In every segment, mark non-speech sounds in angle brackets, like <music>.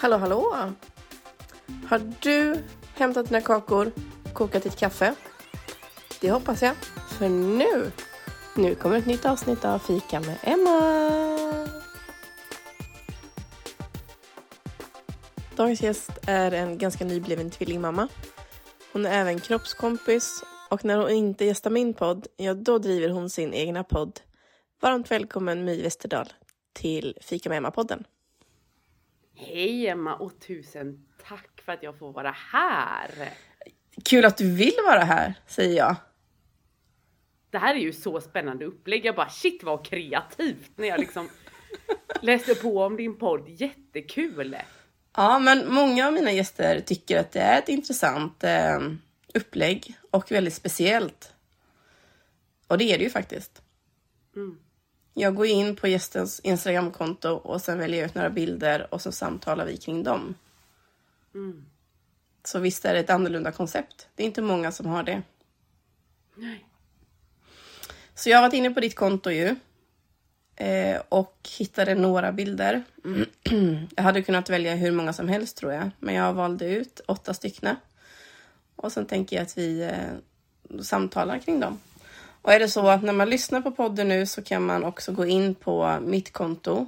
Hallå hallå! Har du hämtat dina kakor, kokat ditt kaffe? Det hoppas jag. För nu, nu kommer ett nytt avsnitt av Fika med Emma. Dagens gäst är en ganska nybliven tvillingmamma. Hon är även kroppskompis och när hon inte gästar min podd, ja då driver hon sin egna podd. Varmt välkommen My Westerdahl till Fika med Emma-podden. Hej Emma och tusen tack för att jag får vara här. Kul att du vill vara här, säger jag. Det här är ju så spännande upplägg. Jag bara shit vad kreativt när jag liksom <laughs> läste på om din podd. Jättekul! Ja, men många av mina gäster tycker att det är ett intressant eh, upplägg och väldigt speciellt. Och det är det ju faktiskt. Mm. Jag går in på gästens Instagramkonto och sen väljer jag ut några bilder och så samtalar vi kring dem. Mm. Så visst är det ett annorlunda koncept. Det är inte många som har det. Nej. Så jag har varit inne på ditt konto ju. Eh, och hittade några bilder. <clears throat> jag hade kunnat välja hur många som helst tror jag. Men jag valde ut åtta stycken. Och sen tänker jag att vi eh, samtalar kring dem. Och är det så att när man lyssnar på podden nu så kan man också gå in på mitt konto,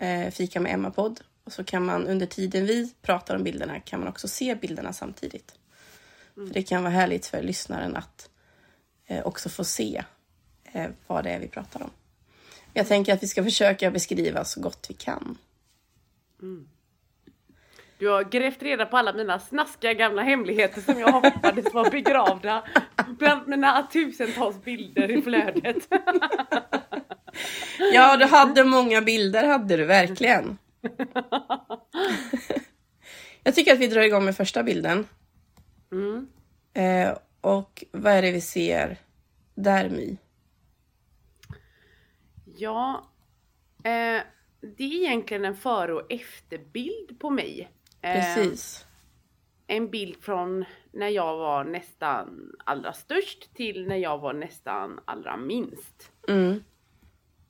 eh, Fika med Emma-podd. Och så kan man under tiden vi pratar om bilderna kan man också se bilderna samtidigt. Mm. För det kan vara härligt för lyssnaren att eh, också få se eh, vad det är vi pratar om. Jag tänker att vi ska försöka beskriva så gott vi kan. Mm. Du har grävt reda på alla mina snaskiga gamla hemligheter som jag hoppades var begravda bland mina tusentals bilder i flödet. Ja, du hade många bilder, hade du verkligen. Jag tycker att vi drar igång med första bilden. Mm. Eh, och vad är det vi ser där, My? Ja, eh, det är egentligen en före och efterbild på mig. Eh, Precis. en bild från när jag var nästan allra störst till när jag var nästan allra minst. Mm.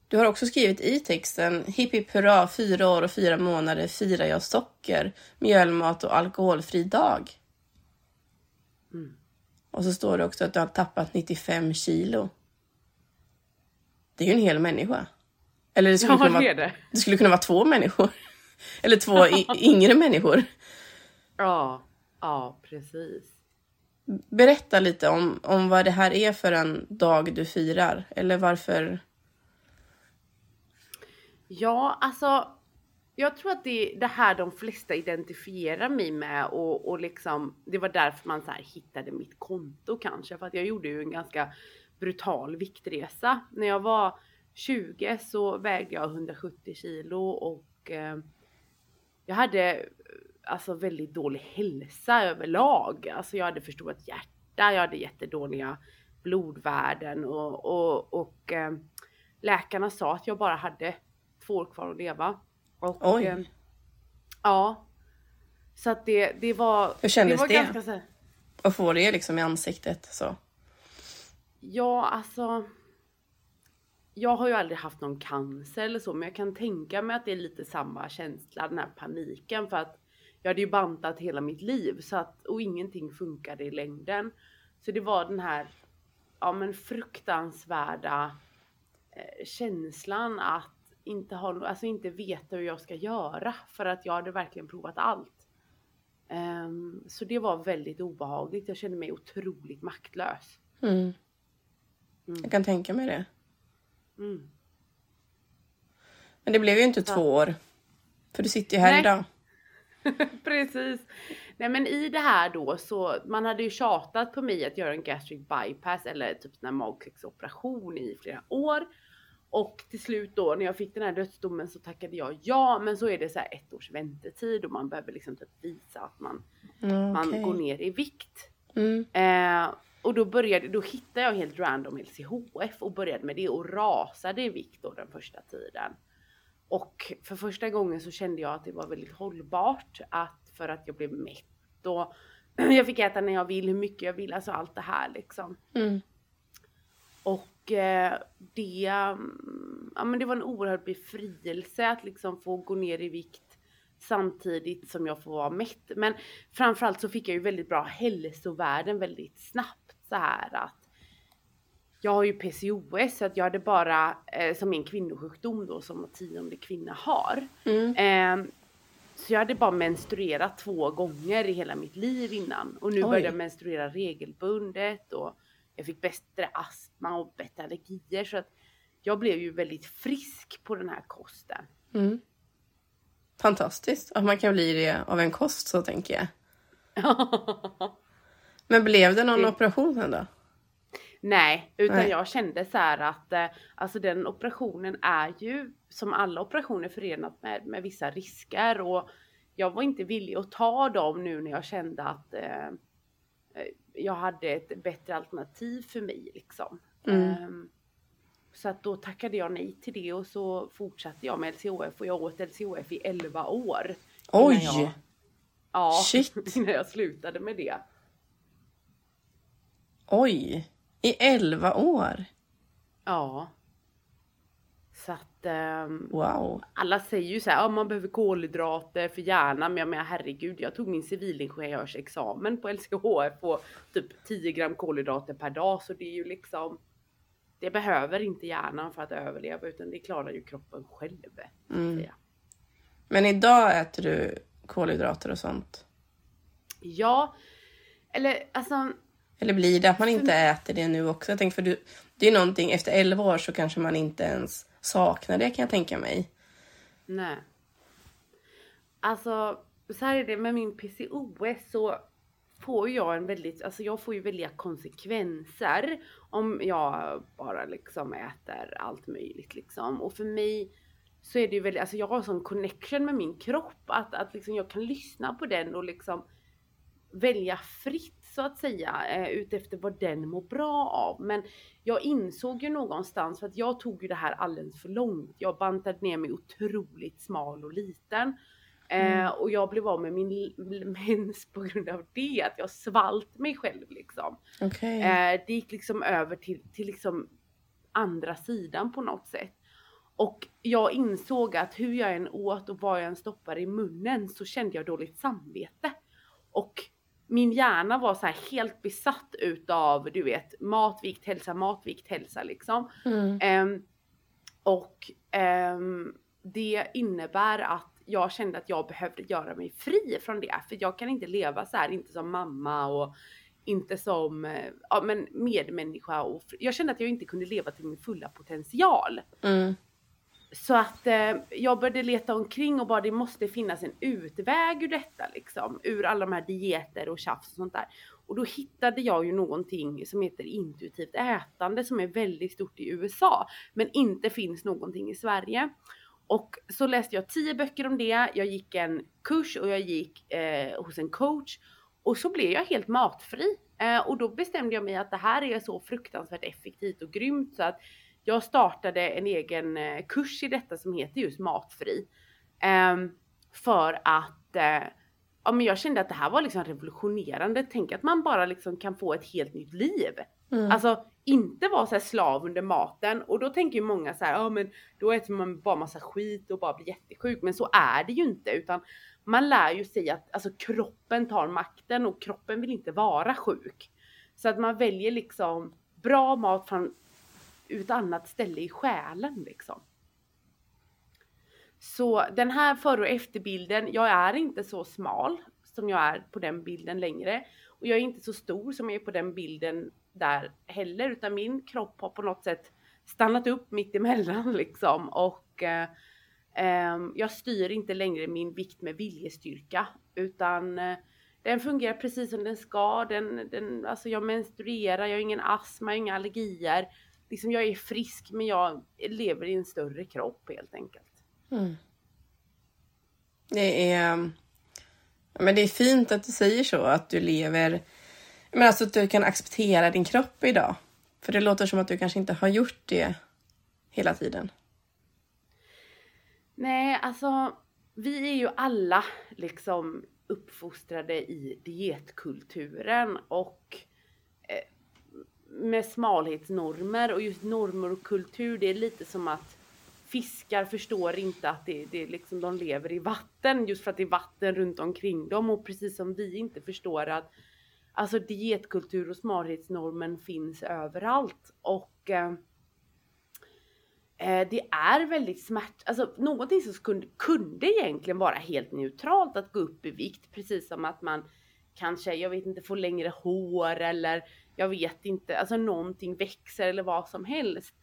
Du har också skrivit i texten Hipp hipp hurra, fyra år och fyra månader firar jag socker, mjölmat och alkoholfri dag. Mm. Och så står det också att du har tappat 95 kilo. Det är ju en hel människa. Eller det skulle, Ja, kunna, vara, det. det skulle kunna vara två människor. Eller två <laughs> yngre människor. Ja, ja precis. Berätta lite om, om vad det här är för en dag du firar. Eller varför... Ja, alltså. Jag tror att det är det här de flesta identifierar mig med och, och liksom det var därför man så hittade mitt konto kanske för att jag gjorde ju en ganska brutal viktresa. När jag var 20 så vägde jag 170 kilo och eh, jag hade eh, alltså väldigt dålig hälsa överlag. Alltså jag hade förstorat hjärta, jag hade jättedåliga blodvärden och, och, och eh, läkarna sa att jag bara hade två år kvar att leva. Och, Oj. eh, ja. Så att det, det var... Hur kändes var det? Ganska, så här, att få det liksom i ansiktet. Så. Ja, alltså. Jag har ju aldrig haft någon cancer eller så, men jag kan tänka mig att det är lite samma känsla, den här paniken för att jag hade ju bantat hela mitt liv så att och ingenting funkade i längden. Så det var den här, ja men fruktansvärda eh, känslan att inte ha, alltså inte veta hur jag ska göra för att jag hade verkligen provat allt. Ehm, så det var väldigt obehagligt. Jag kände mig otroligt maktlös. Mm. Mm. Jag kan tänka mig det. Mm. Men det blev ju inte Ja. två år. För du sitter ju här Nej. idag. <laughs> Precis. Nej men i det här då så man hade ju tjatat på mig att göra en gastric bypass eller typ sån här magsäcksoperation i flera år. Och till slut då när jag fick den här dödsdomen så tackade jag ja men så är det så här ett års väntetid och man behöver liksom typ visa att man, Mm, man okej. går ner i vikt. Mm. Eh, och då började, då hittade jag helt random LCHF och började med det och rasade i vikt då den första tiden. Och för första gången så kände jag att det var väldigt hållbart att för att jag blev mätt och <clears throat> jag fick äta när jag vill, hur mycket jag vill, alltså allt det här liksom. Mm. Och eh, det, mm, ja men det var en oerhörd befrielse att liksom få gå ner i vikt samtidigt som jag får vara mätt. Men framförallt så fick jag ju väldigt bra hälsovärden väldigt snabbt så här att jag har ju PCOS så att jag hade bara eh, som en kvinnosjukdom då som tionde kvinna har. Mm. Eh, så jag hade bara menstruerat två gånger i hela mitt liv innan och nu Oj. började jag menstruera regelbundet och jag fick bättre astma och bättre allergier så att jag blev ju väldigt frisk på den här kosten. Mm. Fantastiskt att man kan bli det av en kost så tänker jag. <laughs> Men blev det någon Det- operation sen då? Nej, utan Nej. jag kände så här att eh, alltså den operationen är ju som alla operationer förenat med, med vissa risker och jag var inte villig att ta dem nu när jag kände att eh, eh, jag hade ett bättre alternativ för mig liksom. Mm. Ehm, så att då tackade jag nej till det och så fortsatte jag med LCHF och jag åt LCHF i 11 år. Oj! Jag, ja, Shit. <laughs> innan jag slutade med det. Oj! I elva år? Ja. Så att ehm, Wow. alla säger ju så här, ja, man behöver kolhydrater för hjärnan, men jag menar herregud, jag tog min civilingenjörsexamen på LCHF på typ 10 gram kolhydrater per dag, så det är ju liksom det behöver inte hjärnan för att överleva utan det klarar ju kroppen själv. Mm. Men idag äter du kolhydrater och sånt? Ja, eller alltså Eller blir det att man inte äter det nu också? Jag tänker för du, det är någonting, efter 11 år så kanske man inte ens saknar det kan jag tänka mig. Nej. Alltså, så här är det med min PCOS så får jag en väldigt, alltså jag får ju väldiga konsekvenser om jag bara liksom äter allt möjligt liksom. Och för mig så är det ju väldigt, alltså jag har sån connection med min kropp att, att liksom jag kan lyssna på den och liksom välja fritt så att säga eh, utefter vad den mår bra av. Men jag insåg ju någonstans för att jag tog ju det här alldeles för långt. Jag bantade ner mig otroligt smal och liten. Eh, och jag blev av med min <laughs> mens på grund av det, att jag svalt mig själv liksom. Okej. Eh, det gick liksom över till, till liksom andra sidan på något sätt. Och jag insåg att hur jag än åt och vad jag än stoppade i munnen så kände jag dåligt samvete. Och min hjärna var så här helt besatt utav, du vet, mat, vikt, hälsa, mat, vikt, hälsa liksom. Mm. Ehm, och ehm, det innebär att jag kände att jag behövde göra mig fri från det. För jag kan inte leva så här, inte som mamma och inte som eh, ja, men medmänniska. Och jag kände att jag inte kunde leva till min fulla potential. Mm. Så att eh, jag började leta omkring och bara det måste finnas en utväg ur detta liksom. Ur alla de här dieter och tjafs och sånt där. Och då hittade jag ju någonting som heter intuitivt ätande som är väldigt stort i USA. Men inte finns någonting i Sverige. Och så läste jag tio böcker om det. Jag gick en kurs och jag gick eh, hos en coach. Och så blev jag helt matfri. Eh, och då bestämde jag mig att det här är så fruktansvärt effektivt och grymt så att jag startade en egen eh, kurs i detta som heter just matfri. Ehm, för att eh, ja, men jag kände att det här var liksom revolutionerande. Tänk att man bara liksom kan få ett helt nytt liv. Mm. Alltså inte vara så slav under maten och då tänker ju många så här, ja men då äter man bara massa skit och bara blir jättesjuk. Men så är det ju inte utan man lär ju sig att alltså, kroppen tar makten och kroppen vill inte vara sjuk. Så att man väljer liksom bra mat från ur ett annat ställe i själen liksom. Så den här före och efterbilden, jag är inte så smal som jag är på den bilden längre. Och jag är inte så stor som jag är på den bilden där heller, utan min kropp har på något sätt stannat upp mitt emellan <laughs> liksom. Och eh, eh, jag styr inte längre min vikt med viljestyrka, utan eh, den fungerar precis som den ska. Den, den, alltså jag menstruerar, jag har ingen astma, jag har inga allergier. Liksom jag är frisk men jag lever i en större kropp helt enkelt. Mm. Det är... ja, Men det är fint att du säger så, att du lever... Men alltså att du kan acceptera din kropp idag. För det låter som att du kanske inte har gjort det hela tiden. Nej, alltså vi är ju alla liksom uppfostrade i dietkulturen och med smalhetsnormer och just normer och kultur det är lite som att fiskar förstår inte att det, det liksom, de lever i vatten just för att det är vatten runt omkring dem. Och precis som vi inte förstår att alltså dietkultur och smalhetsnormen finns överallt. Och eh, eh, det är väldigt smärt, alltså någonting som kunde, kunde egentligen vara helt neutralt att gå upp i vikt. Precis som att man kanske, jag vet inte, får längre hår eller jag vet inte, alltså någonting växer eller vad som helst.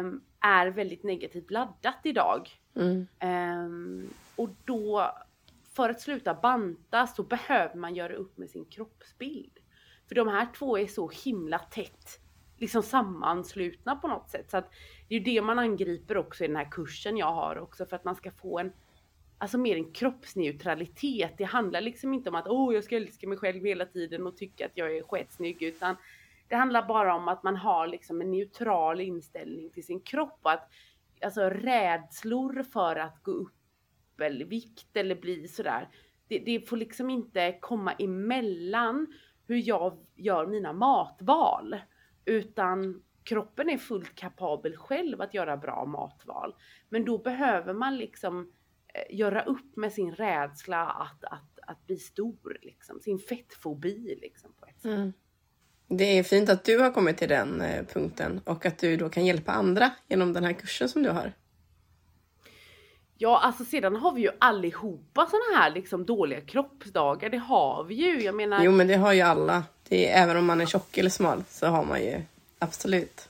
Um, är väldigt negativt laddat idag. Mm. Um, och då, för att sluta banta så behöver man göra upp med sin kroppsbild. För de här två är så himla tätt liksom sammanslutna på något sätt. Så att det är det man angriper också i den här kursen jag har också för att man ska få en Alltså mer en kroppsneutralitet. Det handlar liksom inte om att åh, oh, jag ska älska mig själv hela tiden och tycka att jag är sketsnygg utan det handlar bara om att man har liksom en neutral inställning till sin kropp och att alltså rädslor för att gå upp eller vikt eller bli sådär. Det, det får liksom inte komma emellan hur jag gör mina matval utan kroppen är fullt kapabel själv att göra bra matval. Men då behöver man liksom göra upp med sin rädsla att, att, att bli stor, liksom. sin fettfobi. Liksom, på ett sätt. Mm. Det är fint att du har kommit till den eh, punkten och att du då kan hjälpa andra genom den här kursen som du har. Ja, alltså sedan har vi ju allihopa sådana här liksom dåliga kroppsdagar. Det har vi ju. Jag menar. Jo, men det har ju alla. Det är, även om man är tjock eller smal så har man ju absolut.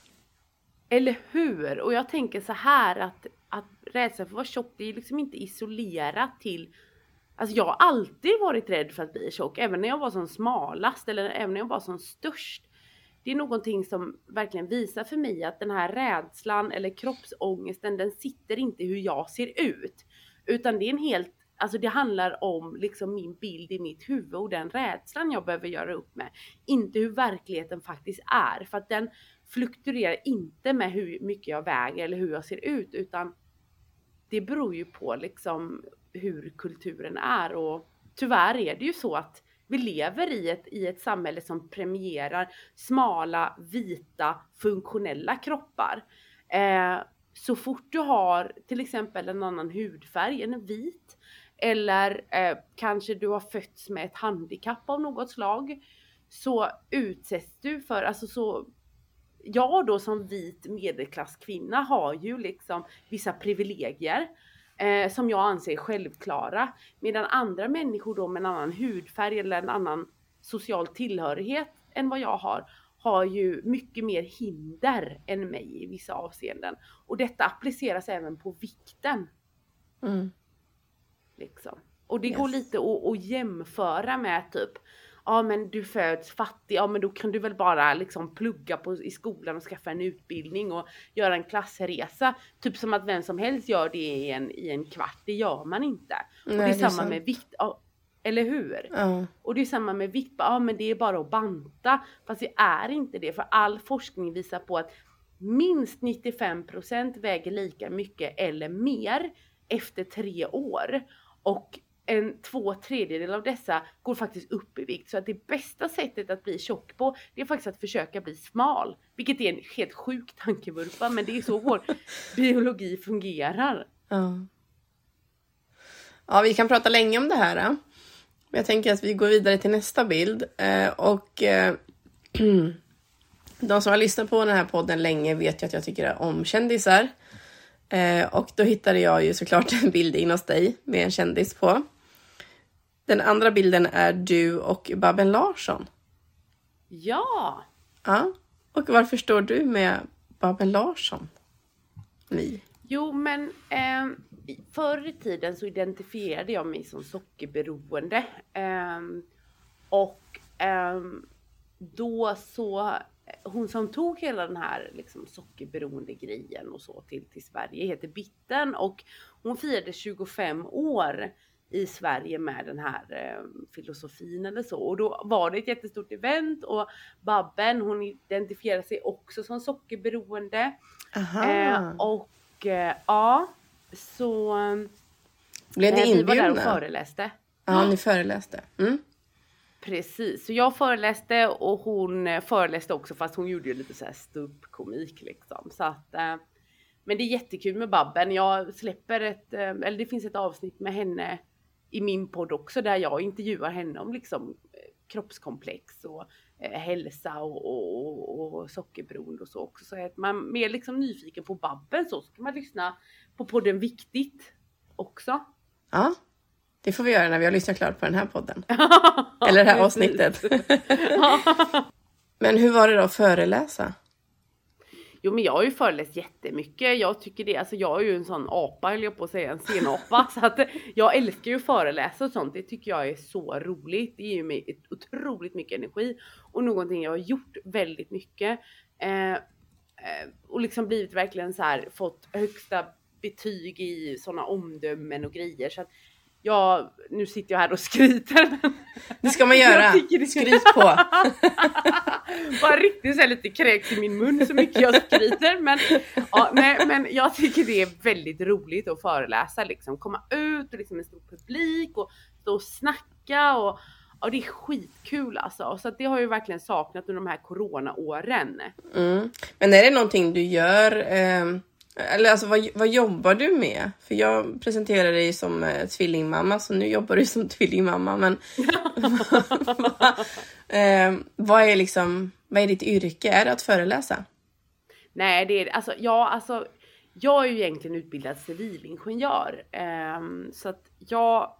Eller hur? Och jag tänker så här att, att rädslan för att vara tjock, det är liksom inte isolerat till Alltså jag har alltid varit rädd för att bli tjock, även när jag var som smalast eller även när jag var som störst. Det är någonting som verkligen visar för mig att den här rädslan eller kroppsångesten, den sitter inte hur jag ser ut. Utan det är en helt, alltså det handlar om liksom min bild i mitt huvud och den rädslan jag behöver göra upp med. Inte hur verkligheten faktiskt är, för att den fluktuerar inte med hur mycket jag väger eller hur jag ser ut, utan det beror ju på liksom hur kulturen är och tyvärr är det ju så att vi lever i ett, i ett samhälle som premierar smala, vita, funktionella kroppar. Eh, så fort du har till exempel en annan hudfärg än en vit eller eh, kanske du har fötts med ett handikapp av något slag så utsätts du för, alltså så jag då som vit medelklasskvinna har ju liksom vissa privilegier eh, som jag anser självklara. Medan andra människor då med en annan hudfärg eller en annan social tillhörighet än vad jag har, har ju mycket mer hinder än mig i vissa avseenden. Och detta appliceras även på vikten. Mm. Liksom. Och det yes. går lite att, att jämföra med typ ja men du föds fattig, ja men då kan du väl bara liksom plugga på, i skolan och skaffa en utbildning och göra en klassresa. Typ som att vem som helst gör det i en, i en kvart, det gör man inte. Nej, och det är samma sant. med vikt, ja, eller hur? Ja. Och det är samma med vikt, ja men det är bara att banta. Fast det är inte det, för all forskning visar på att minst 95% väger lika mycket eller mer efter tre år. Och en två tredjedel av dessa går faktiskt upp i vikt. Så att det bästa sättet att bli tjock på, det är faktiskt att försöka bli smal. Vilket är en helt sjuk tankevurpa, men det är så vår <laughs> biologi fungerar. Ja. ja, vi kan prata länge om det här. Då. Jag tänker att vi går vidare till nästa bild. Eh, och eh, <clears throat> de som har lyssnat på den här podden länge vet ju att jag tycker om kändisar. Eh, och då hittade jag ju såklart en bild in hos dig med en kändis på. Den andra bilden är du och Babben Larsson. Ja! Ja. Och varför står du med Babben Larsson? Ni. Jo, men eh, förr i tiden så identifierade jag mig som sockerberoende. Eh, och eh, då så, hon som tog hela den här liksom, sockerberoende grejen och så till, till Sverige heter Bitten och hon firade 25 år i Sverige med den här eh, filosofin eller så. Och då var det ett jättestort event och Babben hon identifierar sig också som sockerberoende. Eh, och eh, ja, så Blev ni inbjudna? Vi var där och föreläste. Ja, ni föreläste. Mm. Precis, så jag föreläste och hon föreläste också fast hon gjorde ju lite så här ståuppkomik liksom. Så att eh, men det är jättekul med Babben. Jag släpper ett, eh, eller det finns ett avsnitt med henne i min podd också där jag intervjuar henne om liksom eh, kroppskomplex och eh, hälsa och, och, och, sockerberoende och så också. Så är man mer liksom nyfiken på Babben så, så kan man lyssna på podden Viktigt också. Ja, det får vi göra när vi har lyssnat klart på den här podden. <laughs> Eller det här avsnittet. <laughs> Men hur var det då att föreläsa? Jo men jag har ju föreläst jättemycket. Jag tycker det, alltså jag är ju en sån apa höll jag på att säga, en scenapa. <laughs> så att jag älskar ju att föreläsa och sånt. Det tycker jag är så roligt. Det ger mig ett otroligt mycket energi och någonting jag har gjort väldigt mycket. Eh, eh, och liksom blivit verkligen så här fått högsta betyg i sådana omdömen och grejer. Så att Ja, nu sitter jag här och skryter. <laughs> Det ska man göra. Skryt på. <laughs> Bara riktigt så lite kräks i min mun så mycket jag skryter. Men, ja, nej, men jag tycker det är väldigt roligt att föreläsa liksom. Komma ut och liksom en stor publik och stå och snacka och Ja det är skitkul alltså. Så det har jag verkligen saknat under de här coronaåren. Mm. Men är det någonting du gör eh eller alltså vad, vad jobbar du med? För jag presenterar dig som eh, tvillingmamma, så nu jobbar du som <laughs> tvillingmamma. Men <laughs> eh, vad är liksom, vad är ditt yrke? Är det att föreläsa? Nej, det är alltså, ja, alltså, jag är ju egentligen utbildad civilingenjör. Eh, så att jag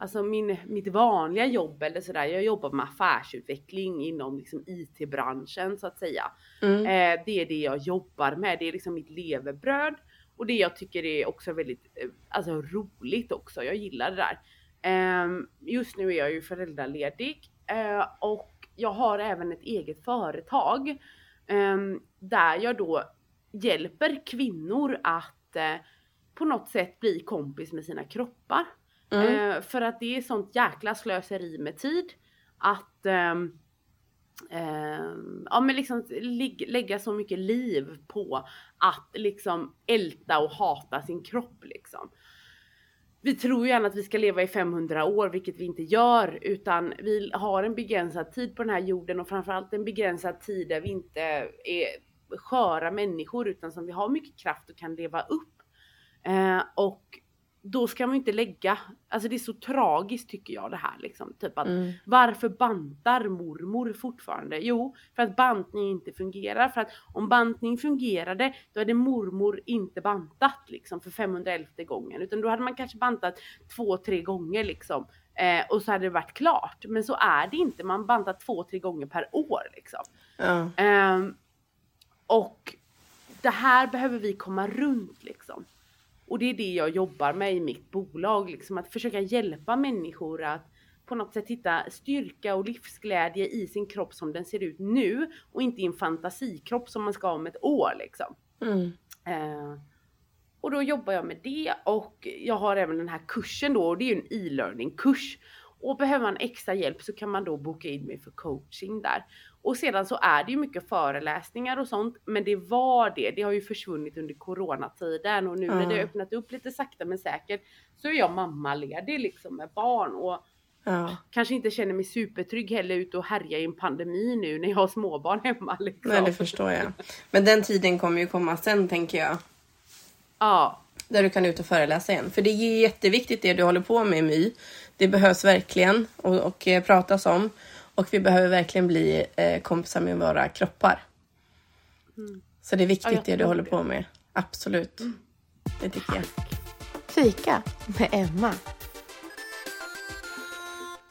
Alltså min, mitt vanliga jobb eller sådär, jag jobbar med affärsutveckling inom liksom IT-branschen så att säga. Mm. Eh, det är det jag jobbar med, det är liksom mitt levebröd och det jag tycker är också väldigt eh, alltså, roligt också. Jag gillar det där. Eh, just nu är jag ju föräldraledig eh, och jag har även ett eget företag ehm, där jag då hjälper kvinnor att eh, på något sätt bli kompis med sina kroppar. Mm. Eh, för att det är sånt jäkla slöseri med tid att eh, eh, ja, men liksom lägga så mycket liv på att liksom älta och hata sin kropp liksom. Vi tror ju gärna att vi ska leva i 500 år, vilket vi inte gör, utan vi har en begränsad tid på den här jorden och framförallt en begränsad tid där vi inte är sköra människor utan som vi har mycket kraft och kan leva upp. Eh, och då ska man inte lägga, alltså det är så tragiskt tycker jag det här liksom. Typ att mm. varför bantar mormor fortfarande? Jo, för att bantning inte fungerar. För att om bantning fungerade, då hade mormor inte bantat liksom för 511 gången. Utan då hade man kanske bantat två, tre gånger liksom. Eh, och så hade det varit klart. Men så är det inte, man bantar två, tre gånger per år liksom. Ja. Eh, och det här behöver vi komma runt liksom. Och det är det jag jobbar med i mitt bolag, liksom att försöka hjälpa människor att på något sätt hitta styrka och livsglädje i sin kropp som den ser ut nu och inte i en fantasikropp som man ska ha om ett år liksom. Mm. Eh, och då jobbar jag med det och jag har även den här kursen då och det är ju en e-learning kurs. Och behöver man extra hjälp så kan man då boka in mig för coaching där. Och sedan så är det ju mycket föreläsningar och sånt, men det var det. Det har ju försvunnit under coronatiden och nu mm. när det har öppnat upp lite sakta men säkert så är jag mammaledig liksom med barn och ja. kanske inte känner mig supertrygg heller ute och härja i en pandemi nu när jag har småbarn hemma. Liksom. Nej, det förstår jag. Men den tiden kommer ju komma sen tänker jag. Ja. Där du kan ut och föreläsa igen. För det är jätteviktigt det du håller på med My. Det behövs verkligen och, och eh, pratas om. Och vi behöver verkligen bli eh, kompisar med våra kroppar. Mm. Så det är viktigt ja, det du håller det. på med. Absolut. Mm. Det tycker jag. Fika med Emma.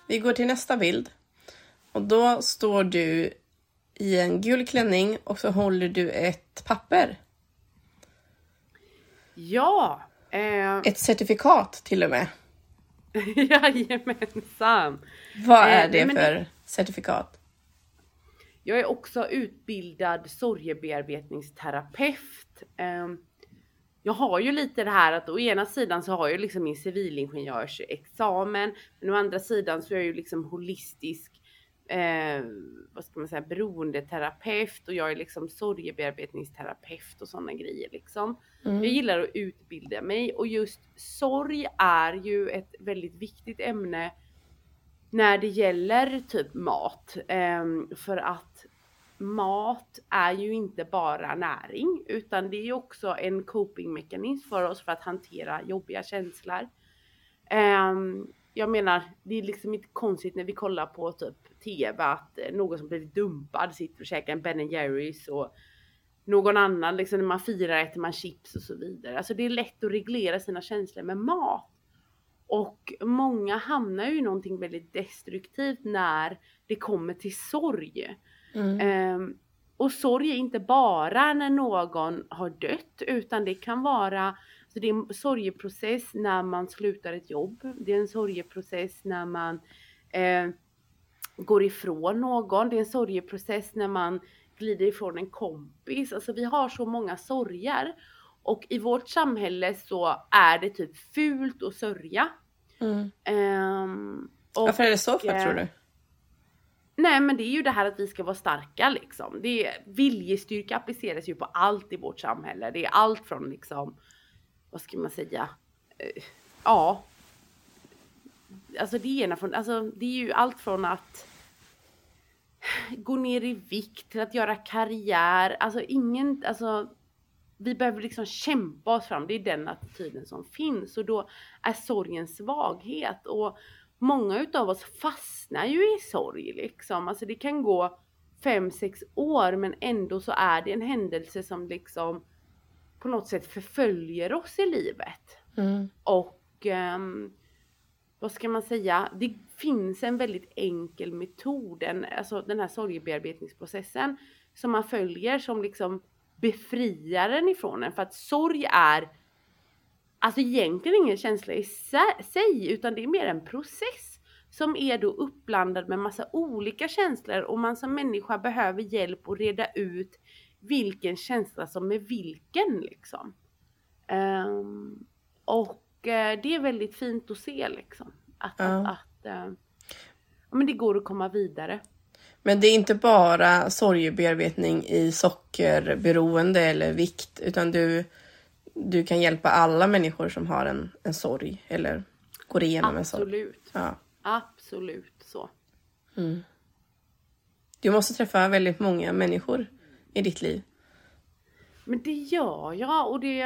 Vi går till nästa bild. Och då står du i en gul klänning och så håller du ett papper. Ja. Eh... Ett certifikat till och med. <laughs> Jajamensan. Vad är eh, det eh, för det... certifikat? Jag är också utbildad sorgebearbetningsterapeut. Eh, jag har ju lite det här att å ena sidan så har jag liksom min civilingenjörsexamen, men å andra sidan så är jag ju liksom holistisk eh, vad ska man säga, beroendeterapeut och jag är liksom sorgebearbetningsterapeut och sådana grejer liksom. Mm. Jag gillar att utbilda mig och just sorg är ju ett väldigt viktigt ämne när det gäller typ mat. Ehm, för att mat är ju inte bara näring utan det är ju också en copingmekanism för oss för att hantera jobbiga känslor. Ehm, jag menar, det är liksom inte konstigt när vi kollar på typ TV att någon som blivit dumpad sitter och käkar en Ben Jerrys och någon annan, liksom när man firar äter man chips och så vidare. Alltså det är lätt att reglera sina känslor med mat. Och många hamnar ju i någonting väldigt destruktivt när det kommer till sorg. Mm. Um, och sorg är inte bara när någon har dött utan det kan vara så det är en sorgeprocess när man slutar ett jobb. Det är en sorgeprocess när man eh, går ifrån någon. Det är en sorgeprocess när man glider ifrån en kompis. Alltså vi har så många sorger. Och i vårt samhälle så är det typ fult att sörja. Mm. Um, och, Varför är det så för tror du? Nej men det är ju det här att vi ska vara starka liksom. Det är, viljestyrka appliceras ju på allt i vårt samhälle. Det är allt från liksom, vad ska man säga, uh, ja. Alltså det ena från, alltså det är ju allt från att gå ner i vikt till att göra karriär. Alltså ingen, alltså vi behöver liksom kämpa oss fram. Det är den attityden som finns och då är sorgen svaghet och många utav oss fastnar ju i sorg liksom. Alltså det kan gå fem, sex år men ändå så är det en händelse som liksom på något sätt förföljer oss i livet. Mm. Och um, vad ska man säga? Det finns en väldigt enkel metod, en, alltså den här sorgebearbetningsprocessen som man följer som liksom befriar en ifrån den. För att sorg är alltså egentligen ingen känsla i sig utan det är mer en process som är då uppblandad med massa olika känslor och man som människa behöver hjälp att reda ut vilken känsla som är vilken liksom. Um, och uh, det är väldigt fint att se liksom. Att, ja. att, att uh, ja, men det går att komma vidare. Men det är inte bara sorgebearbetning i sockerberoende eller vikt, utan du, du kan hjälpa alla människor som har en, en sorg eller går igenom Absolut. en sorg. Ja. Absolut så. Mm. Du måste träffa väldigt många människor i ditt liv. Men det gör jag och det,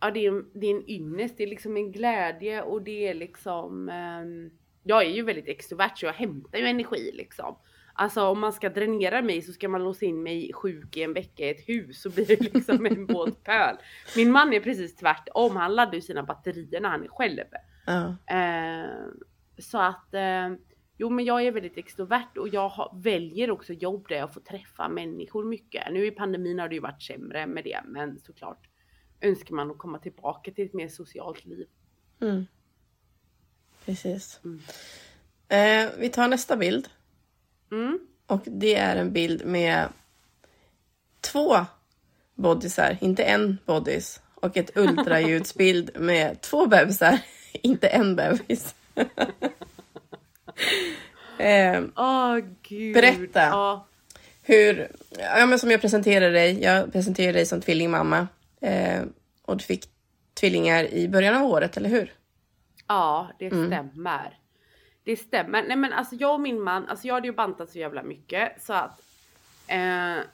ja, det, är, det är en ynnest, det är liksom en glädje och det är liksom um, jag är ju väldigt extrovert så jag hämtar ju energi liksom. Alltså om man ska dränera mig så ska man låsa in mig sjuk i en vecka i ett hus så blir det liksom en <laughs> våt pöl. Min man är precis tvärtom. Han laddar ju sina batterier när han är själv. Uh. Eh, så att eh, jo, men jag är väldigt extrovert och jag har, väljer också jobb där jag får träffa människor mycket. Nu i pandemin har det ju varit sämre med det, men såklart önskar man att komma tillbaka till ett mer socialt liv. Mm. Precis. Mm. Eh, vi tar nästa bild. Mm. Och det är en bild med två bodysar, inte en bodys. Och ett ultraljudsbild <laughs> med två bebisar, <laughs> inte en bebis. <laughs> eh, oh, Gud. Berätta. Oh. Hur, ja, men som jag presenterade dig, jag presenterade dig som tvillingmamma. Eh, och du fick tvillingar i början av året, eller hur? Ja, det mm. stämmer. Det stämmer. Nej men alltså jag och min man, alltså jag hade ju bantat så jävla mycket så att eh,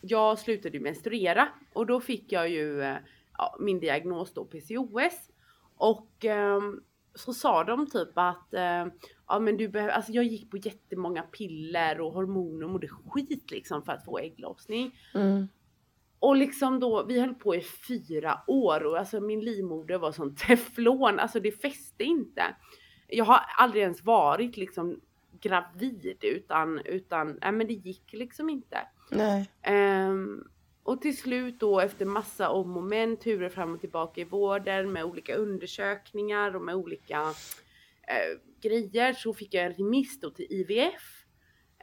jag slutade ju menstruera och då fick jag ju eh, ja, min diagnos då PCOS och eh, så sa de typ att eh, ja men du behöver, alltså jag gick på jättemånga piller och hormoner och mådde skit liksom för att få ägglossning. Mm. Och liksom då, vi höll på i fyra år och alltså min livmoder var som teflon, alltså det fäste inte. Jag har aldrig ens varit liksom gravid utan, utan, nej men det gick liksom inte. Nej. Um, och till slut då efter massa om och men, turer fram och tillbaka i vården med olika undersökningar och med olika uh, grejer så fick jag en remiss då till IVF.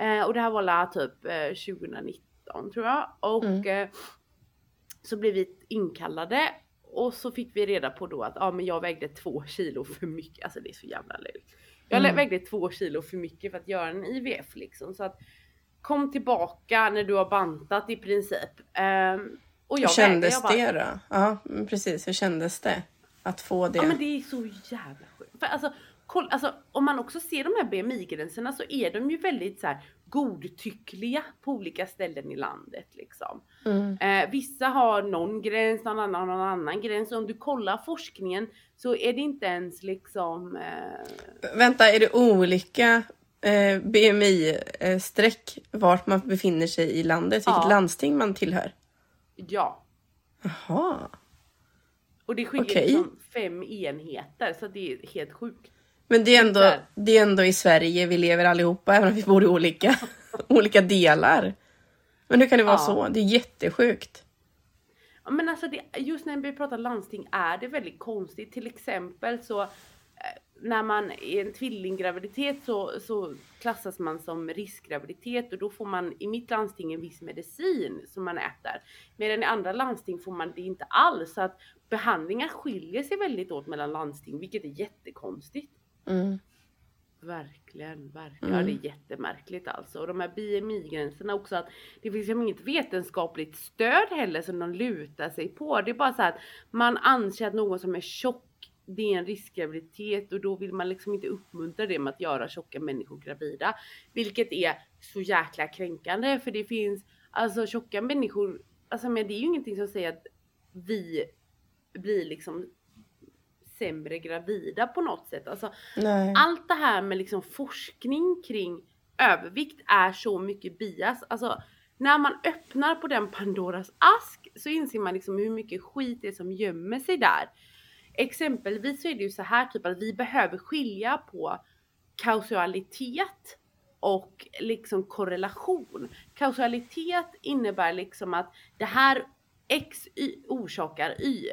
Uh, och det här var typ uh, eh, 2019 tror jag. Och mm så blev vi inkallade och så fick vi reda på då att ja, men jag vägde två kilo för mycket. Alltså det är så jävla löjligt. Jag mm. vägde två kilo för mycket för att göra en IVF liksom så att kom tillbaka när du har bantat i princip. Um, och jag Hur kändes vägde, jag bara, det då? Ja precis, hur kändes det? Att få det? Ja men det är så jävla sjukt. För alltså koll, alltså, om man också ser de här BMI-gränserna så är de ju väldigt så här, godtyckliga på olika ställen i landet. Liksom. Mm. Eh, vissa har någon gräns, någon annan har någon annan gräns. Och om du kollar forskningen så är det inte ens liksom... Eh, Vänta, är det olika eh, BMI-streck vart man befinner sig i landet? Vilket Ja. landsting man tillhör? ja. Jaha. Och det skiljer Okej. liksom fem enheter så det är helt sjukt. Men det är, ändå, det är ändå i Sverige vi lever allihopa, även om vi bor i olika, <laughs> olika delar. Men hur kan det vara Ja. så? Det är jättesjukt. Ja, Men alltså det, just när vi pratar landsting är det väldigt konstigt. Till exempel så eh, när man är en tvillinggraviditet så, så klassas man som riskgraviditet och då får man i mitt landsting en viss medicin som man äter. Medan i andra landsting får man det inte alls. Så att behandlingar skiljer sig väldigt åt mellan landsting vilket är jättekonstigt. Mm. Verkligen, verkligen. Ja, det är jättemärkligt alltså. Och de här BMI-gränserna också att det finns ju inget vetenskapligt stöd heller som de lutar sig på. Det är bara så att man anser att någon som är tjock det är en riskgraviditet och då vill man liksom inte uppmuntra det med att göra tjocka människor gravida. Vilket är så jäkla kränkande för det finns alltså tjocka människor, alltså men det är ju ingenting som säger att vi blir liksom sämre gravida på något sätt. Alltså Nej. allt det här med liksom forskning kring övervikt är så mycket bias. Alltså när man öppnar på den Pandoras ask så inser man liksom hur mycket skit det är som gömmer sig där. Exempelvis så är det ju så här typ att vi behöver skilja på kausalitet och liksom korrelation. Kausalitet innebär liksom att det här X y, orsakar Y.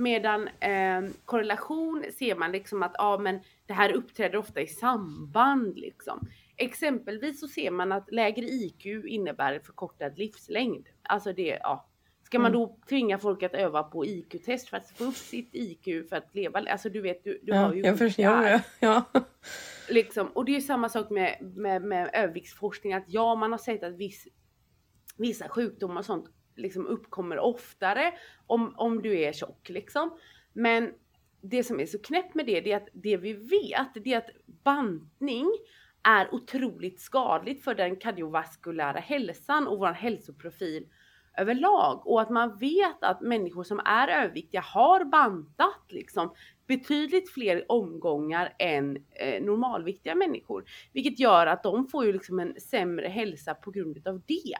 Medan eh, korrelation ser man liksom att ja, men det här uppträder ofta i samband liksom. Exempelvis så ser man att lägre IQ innebär förkortad livslängd. Alltså det, ja. Ska man då tvinga folk att öva på IQ-test för att få upp sitt IQ för att leva? Alltså du vet, du, du Ja, har ju jag det förstår. är. Ja. Liksom, och det är samma sak med, med, med överviktsforskning att ja, man har sett att viss, vissa sjukdomar och sånt liksom uppkommer oftare om, om du är tjock liksom. Men det som är så knäppt med det, det är att det vi vet, det är att bantning är otroligt skadligt för den kardiovaskulära hälsan och vår hälsoprofil överlag. Och att man vet att människor som är överviktiga har bantat liksom betydligt fler omgångar än eh, normalviktiga människor. Vilket gör att de får ju liksom en sämre hälsa på grund av det.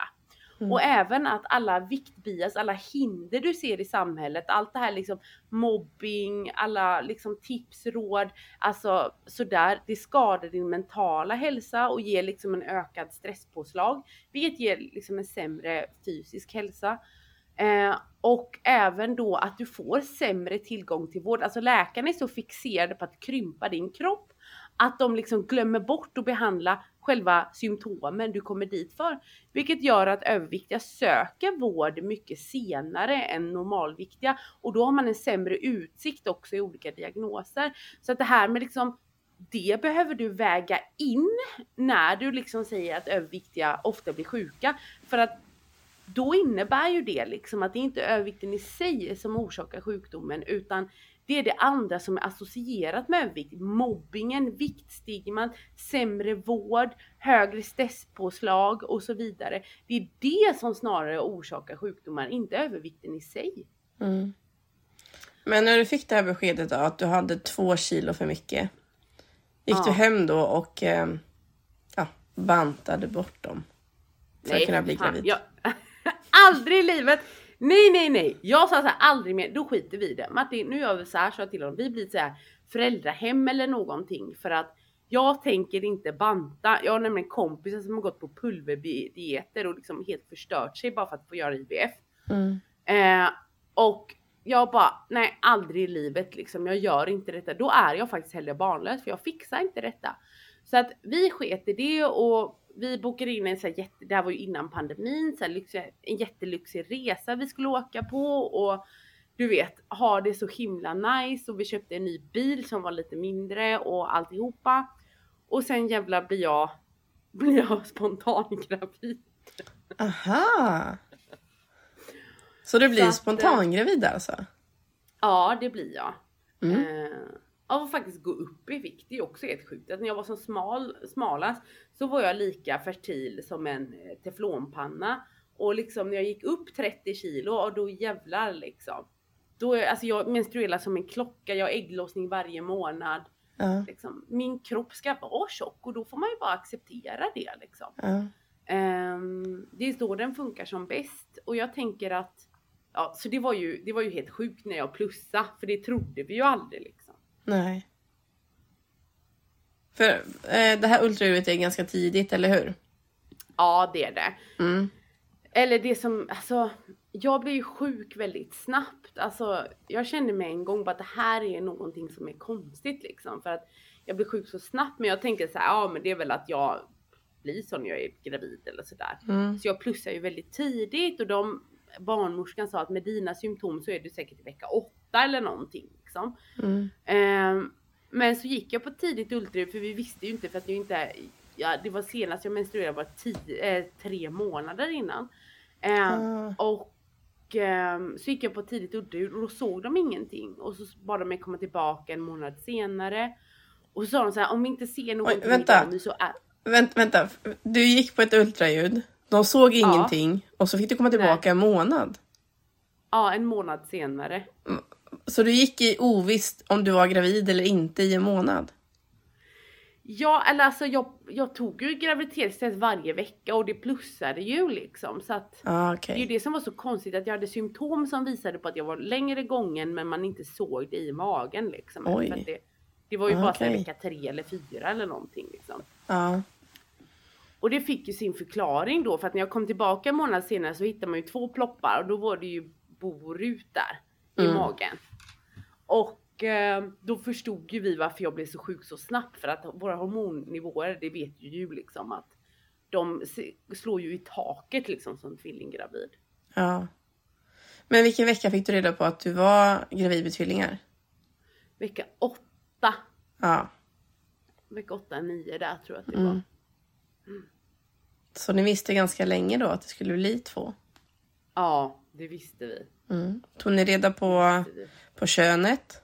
Mm. Och även att alla viktbias, alla hinder du ser i samhället, allt det här liksom mobbing, alla liksom tips, råd, alltså sådär, det skadar din mentala hälsa och ger liksom en ökad stresspåslag, vilket ger liksom en sämre fysisk hälsa. Eh, och även då att du får sämre tillgång till vård. Alltså läkarna är så fixerade på att krympa din kropp att de liksom glömmer bort att behandla själva symptomen du kommer dit för. Vilket gör att överviktiga söker vård mycket senare än normalviktiga och då har man en sämre utsikt också i olika diagnoser. Så att det här med liksom det behöver du väga in när du liksom säger att överviktiga ofta blir sjuka. För att då innebär ju det liksom att det inte är övervikten i sig som orsakar sjukdomen utan det är det andra som är associerat med övervikt. Mobbingen, viktstigman, sämre vård, högre stresspåslag och så vidare. Det är det som snarare orsakar sjukdomar, inte övervikten i sig. Mm. Men när du fick det här beskedet då, att du hade två kilo för mycket. Gick Ja. du hem då och eh, ja, bantade bort dem? För att kunna bli gravid? Jag, <laughs> aldrig i livet! Nej, nej, nej. Jag sa så här, aldrig mer. Då skiter vi i det. Martin, nu gör vi så här, så jag till honom. Vi blir så här föräldrahem eller någonting för att jag tänker inte banta. Jag har nämligen kompisar som har gått på pulverdieter och liksom helt förstört sig bara för att få göra IVF. Mm. Eh, och jag bara, nej aldrig i livet liksom. Jag gör inte detta. Då är jag faktiskt hellre barnlös för jag fixar inte detta. Så att vi sket i det och vi bokade in en så här jätte, det här var ju innan pandemin, så lyxig, en jättelyxig resa vi skulle åka på och du vet, ha det så himla nice och vi köpte en ny bil som var lite mindre och alltihopa. Och sen jävla blir jag, <laughs> blir jag spontangravid. Aha! Så du blir Så att, spontangravid alltså? Ja, det blir jag. Mm. Eh, av att faktiskt gå upp i vikt. Det är också helt sjukt. Att när jag var som smal, smalast så var jag lika fertil som en eh, teflonpanna. Och liksom när jag gick upp 30 kilo och då jävlar liksom. Då, alltså jag menstruerar som en klocka, jag har ägglossning varje månad. Ja, Liksom. Min kropp ska vara tjock och då får man ju bara acceptera det liksom. ja. Ehm, det är då den funkar som bäst och jag tänker att Ja, så det var ju, det var ju helt sjukt när jag plussade för det trodde vi ju aldrig liksom. Nej. För eh, det här ultraljudet är ganska tidigt, eller hur? Ja, det är det. Mm. Eller det som, alltså jag blev ju sjuk väldigt snabbt. Alltså jag kände mig en gång bara att det här är någonting som är konstigt liksom. För att jag blev sjuk så snabbt. Men jag tänkte så här, ja men det är väl att jag blir så när jag är gravid eller sådär. Mm. Så jag plussade ju väldigt tidigt och de barnmorskan sa att med dina symptom så är du säkert i vecka åtta eller någonting liksom. Mm. Ehm, men så gick jag på tidigt ultraljud för vi visste ju inte för att jag inte, ja det var senast jag menstruerade var tio, eh, tre månader innan. Ehm, Ah. och ehm, så gick jag på tidigt ultraljud och då såg de ingenting och så bad de mig komma tillbaka en månad senare. Och så sa de så här om vi inte ser någonting vänta. idag nu så är, Vänt, vänta, du gick på ett ultraljud. De såg ingenting och så fick du komma tillbaka en månad. ja en månad senare. Så du gick i ovisst om du var gravid eller inte i en månad. Ja eller alltså jag, jag tog ju graviditetstest varje vecka och det plussade ju liksom så att Ah, Det är ju det som var så konstigt att jag hade symptom som visade på att jag var längre gången men man inte såg det i magen liksom. Oj. Det, det var ju bara så här Okej. vecka tre eller fyra eller någonting liksom. Ja. Och det fick ju sin förklaring då för att när jag kom tillbaka en månad senare så hittade man ju två ploppar och då var det ju borut där i Mm. magen. Och eh, då förstod ju vi varför jag blev så sjuk så snabbt för att våra hormonnivåer, det vet ju du liksom att de slår ju i taket liksom som tvillinggravid. ja. Men vilken vecka fick du reda på att du var gravid med tvillingar? Vecka åtta Ja. vecka 8, 9 där tror jag att det Mm. var. Så ni visste ganska länge då att det skulle bli två? Ja, det visste vi. Mm. Tog ni reda på, på könet?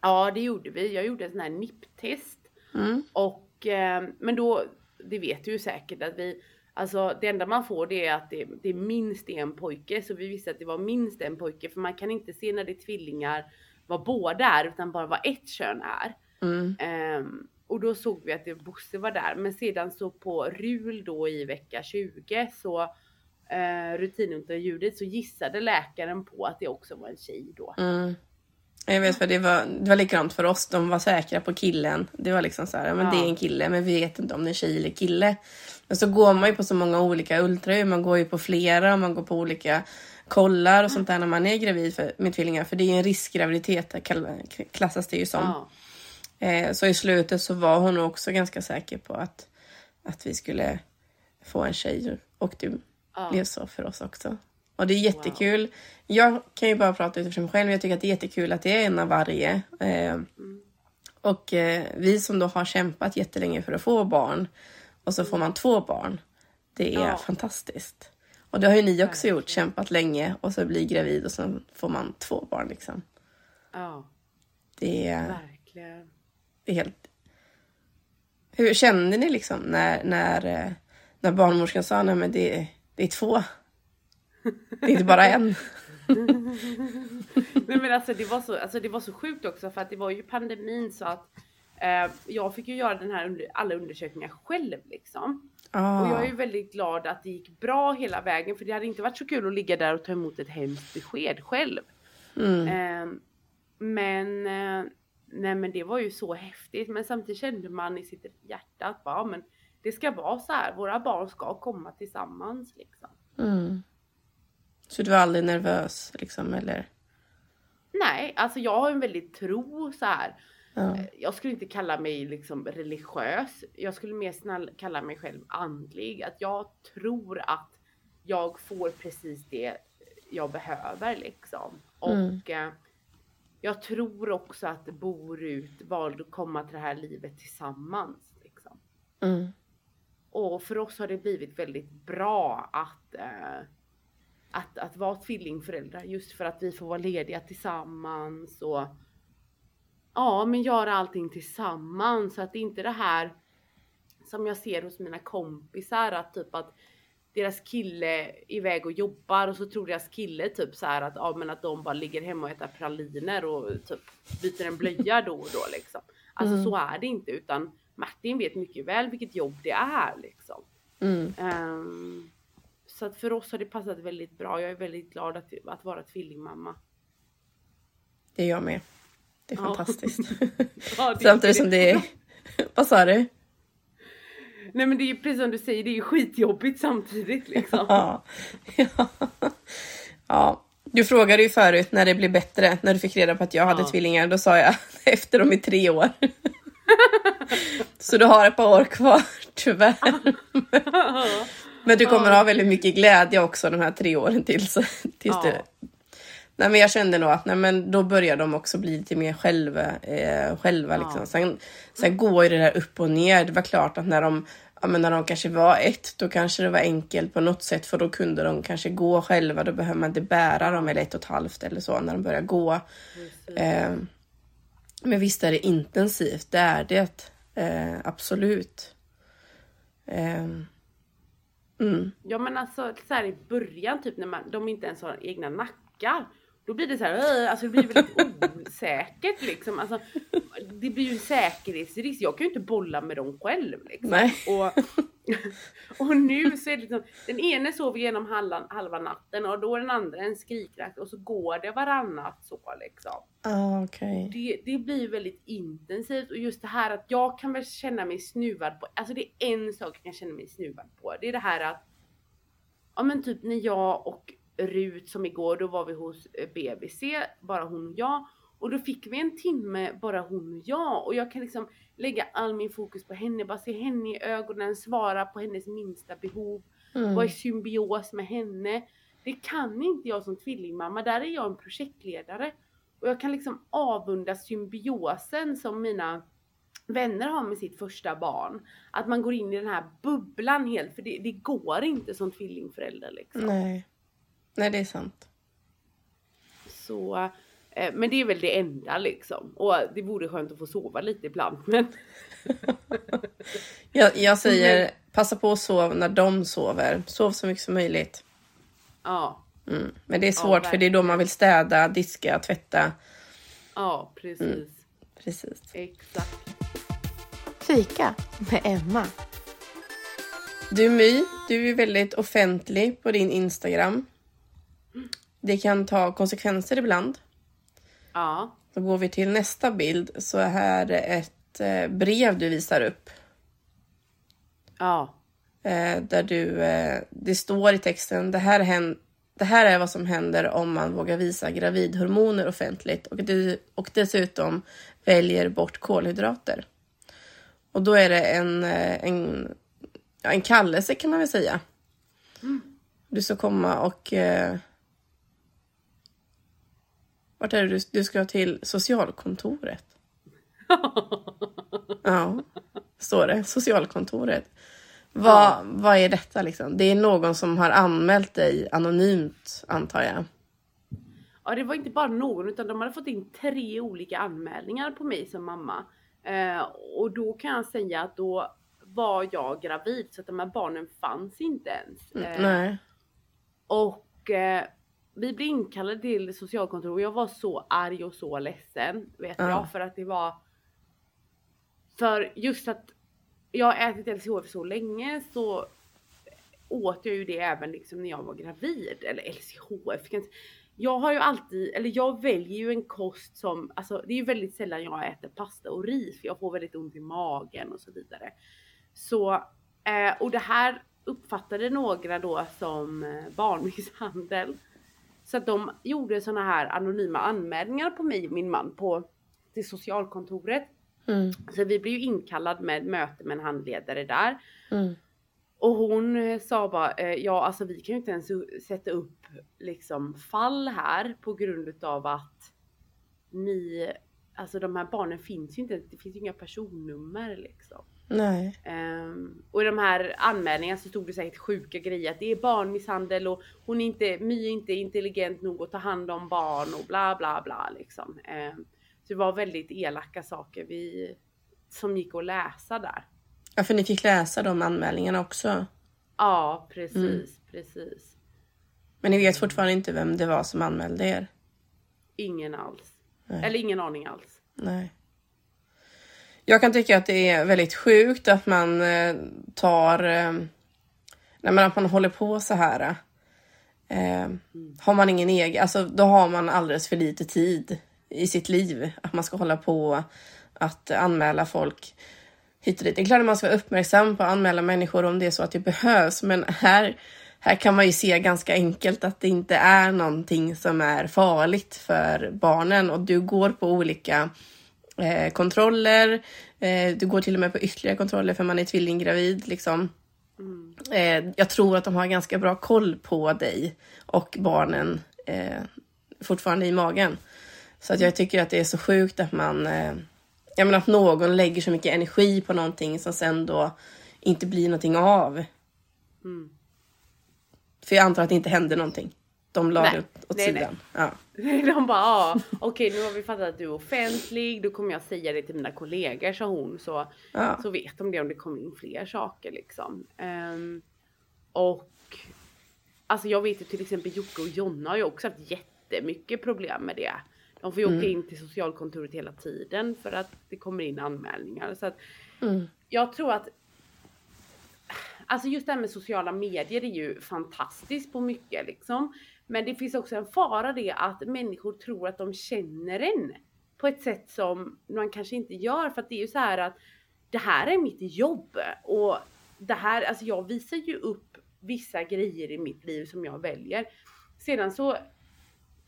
Ja, det gjorde vi. Jag gjorde en sån här NIP-test. Mm. Och, eh, men då, det vet du ju säkert att vi, alltså det enda man får det är att det, det är minst en pojke. Så vi visste att det var minst en pojke. För man kan inte se när det är tvillingar vad båda är utan bara vad ett kön är. Mm. Ehm, och då såg vi att det, Bosse var där. Men sedan så på RUL då i vecka 20 så eh, rutinultraljudet så gissade läkaren på att det också var en tjej då. Mm. Jag vet för det var, det var likadant för oss. De var säkra på killen. Det var liksom så här, men Ja. det är en kille, men vi vet inte om det är tjej eller kille. Men så går man ju på så många olika ultraljud. Man går ju på flera, man går på olika kollar och sånt där när man är gravid för, med tvillingar. För det är ju en riskgraviditet, klassas det ju som. Ja, Eh, så i slutet så var hon också ganska säker på att, att vi skulle få en tjej. Och det ja. blev så för oss också. Och det är jättekul. Jag kan ju bara prata utifrån mig själv. Jag tycker att det är jättekul att det är en av varje. Eh, och eh, vi som då har kämpat jättelänge för att få barn och så får man två barn. Det är Ja. fantastiskt. Och det har ju ni också gjort, kämpat länge och så blir gravid och så får man två barn liksom. ja, Det är, verkligen. det är helt... Hur kände ni liksom när, när, eh, när barnmorskan sa nej men det, det är två? Det är inte bara en. <laughs> Nej men alltså det var så, alltså det var så sjukt också för att det var ju pandemin så att eh, jag fick ju göra den här under, alla undersökningar själv liksom. Ah. Och jag är ju väldigt glad att det gick bra hela vägen för det hade inte varit så kul att ligga där och ta emot ett hemskt besked själv. mm. Eh, men, eh, nej men det var ju så häftigt men samtidigt kände man i sitt hjärta att bara, men det ska vara så här, våra barn ska komma tillsammans liksom. Mm. Så du var aldrig nervös liksom eller? Nej, alltså jag har en väldigt tro så här. Ja. Jag skulle inte kalla mig liksom religiös. Jag skulle mer snäll kalla mig själv andlig. Att jag tror att jag får precis det jag behöver liksom. Mm. Och eh, jag tror också att bor ut valde att komma till det här livet tillsammans. Liksom. Mm. Och för oss har det blivit väldigt bra att, eh, att, att vara tvillingföräldrar just för att vi får vara lediga tillsammans och ja, men göra allting tillsammans så att det inte är det här som jag ser hos mina kompisar att typ att deras kille är iväg och jobbar och så tror deras kille typ så här att ja, men att de bara ligger hemma och äter praliner och typ byter en blöja då och då liksom. Alltså Mm. så är det inte utan Martin vet mycket väl vilket jobb det är liksom. Mm. Ehm, så att för oss har det passat väldigt bra. Jag är väldigt glad att, att vara tvillingmamma. Det är jag med. Det är Ja. fantastiskt. <laughs> Ja, det- <laughs> Samtidigt som det är... <laughs> Vad sa du? Nej men det är ju precis som du säger, det är ju skitjobbigt samtidigt liksom. Ja. ja. ja. Du frågade ju förut när det blev bättre, när du fick reda på att jag hade Ja. tvillingar. Då sa jag efter dem i tre år. <laughs> Så du har ett par år kvar, tyvärr. Men du kommer ha väldigt mycket glädje också de här tre åren tills, tills Ja. du... Nej men jag kände nog att nej, men då börjar de också bli lite mer själva. Eh, själva Ja. liksom. sen, sen går ju det där upp och ner. Det var klart att när de, ja, men när de kanske var ett, då kanske det var enkelt på något sätt för då kunde de kanske gå själva. Då behöver man inte bära dem eller ett och ett halvt eller så när de börjar gå. Eh, men visst är det intensivt, det är det. Eh, absolut. Eh, mm. Ja men alltså så här i början typ när man, de inte ens har egna nackar. Då blir det så här, alltså det blir väldigt osäkert liksom. Alltså, det blir ju en säkerhetsrisk. Jag kan ju inte bolla med dem själv liksom. Nej. Och, <laughs> och nu så är det liksom, den ene sover genom halva, halva natten och då är den andra en skrikrakt och så går det varannat så liksom. Ah, okej. Det, det blir väldigt intensivt och just det här att jag kan väl känna mig snuvad på, alltså det är en sak jag kan känna mig snuvad på. Det är det här att, ja men typ när jag och Rut som igår, då var vi hos eh, BBC, bara hon och jag. Och då fick vi en timme bara hon och jag och jag kan liksom lägga all min fokus på henne, bara se henne i ögonen, svara på hennes minsta behov, Mm. vara i symbios med henne. Det kan inte jag som tvillingmamma, där är jag en projektledare. Och jag kan liksom avundas symbiosen som mina vänner har med sitt första barn. Att man går in i den här bubblan helt, för det, det går inte som tvillingförälder liksom. Nej. Nej, det är sant. Så, eh, men det är väl det enda liksom. Och det vore skönt att få sova lite ibland. <laughs> Men Jag, jag säger passa på att sova när de sover. Sov så mycket som möjligt. ja, Mm. Men det är svårt för det är då man vill städa, diska, tvätta. ja precis. Precis. Exakt. Fika med Emma. Du My, du är väldigt offentlig på din Instagram. Det kan ta konsekvenser ibland. Ja, Då går vi till nästa bild så här är ett eh, brev du visar upp. ja, Eh, där du, eh, det står i texten, det här, hän- det här är vad som händer om man vågar visa gravidhormoner offentligt och, det, och dessutom väljer bort kolhydrater. Och då är det en, en, en kallelse kan man väl säga. Du ska komma och... Vart är det du, du ska till socialkontoret? <laughs> Ja, står det. Socialkontoret. Vad, Ja. vad är detta liksom? Det är någon som har anmält dig anonymt antar jag. Ja det var inte bara någon utan de hade fått in tre olika anmälningar på mig som mamma. Eh, och då kan jag säga att då var jag gravid så att de här barnen fanns inte ens. Eh, Nej. och eh, vi blev inkallade till socialkontoret och jag var så arg och så ledsen vet Ja. jag för att det var för just att jag har ätit LCHF så länge så åt jag ju det även liksom när jag var gravid. Eller LCHF. Jag har ju alltid, eller jag väljer ju en kost som, alltså det är ju väldigt sällan jag äter pasta och ris för jag får väldigt ont i magen och så vidare. Så, eh, och det här uppfattade några då som eh, barnmisshandel. Så att de gjorde såna här anonyma anmälningar på mig och min man på till socialkontoret. Mm. Så vi blev ju inkallad med möte med en handledare där. Mm. Och hon eh, sa bara, eh, ja alltså vi kan ju inte ens sätta upp liksom fall här på grund utav att ni, alltså de här barnen finns ju inte, det finns ju inga personnummer liksom. Nej. Ehm, och i de här anmälningarna så stod det säkert sjuka grejer att det är barnmisshandel och hon är inte, My är inte intelligent nog att ta hand om barn och bla bla bla liksom. Ehm, det var väldigt elaka saker vi, som gick att läsa där. Ja, för ni fick läsa de anmälningarna också. Ja, precis, precis. Men ni vet fortfarande inte vem det var som anmälde er? Ingen alls. Nej. Eller ingen aning alls. Nej. Jag kan tycka att det är väldigt sjukt att man eh, tar... Eh, Nej, men att man håller på så här. Eh, har man ingen egen... Alltså då har man alldeles för lite tid i sitt liv. Att man ska hålla på att anmäla folk hit och dit. Det är klart att man ska vara uppmärksam på att anmäla människor om det är så att det behövs. Men här, här kan man ju se ganska enkelt att det inte är någonting som är farligt för barnen. Och du går på olika eh, kontroller. Eh, du går till och med på ytterligare kontroller för man är tvillinggravid. Liksom. Eh, jag tror att de har ganska bra koll på dig och barnen eh, fortfarande i magen. Så att jag tycker att det är så sjukt att man... Eh, jag menar att någon lägger så mycket energi på någonting som sen då inte blir någonting av. Mm. För jag antar att det inte hände någonting. De la Nej. det åt, Nej, sidan. Ja. <laughs> De bara, ja, okej nu har vi fattat att du är offentlig, då kommer jag säga det till mina kollegor, sa hon. Så, Ja. så vet de det om det kommer in fler saker liksom. Ehm, och alltså jag vet ju till exempel Jocke och Jonna har ju också haft jättemycket problem med det. De får ju åka in till socialkontoret hela tiden för att det kommer in anmälningar. Så att Mm. jag tror att Alltså just det här med sociala medier är ju fantastiskt på mycket liksom. Men det finns också en fara det att människor tror att de känner en på ett sätt som man kanske inte gör för att det är ju så här att det här är mitt jobb och det här, alltså jag visar ju upp vissa grejer i mitt liv som jag väljer. Sedan så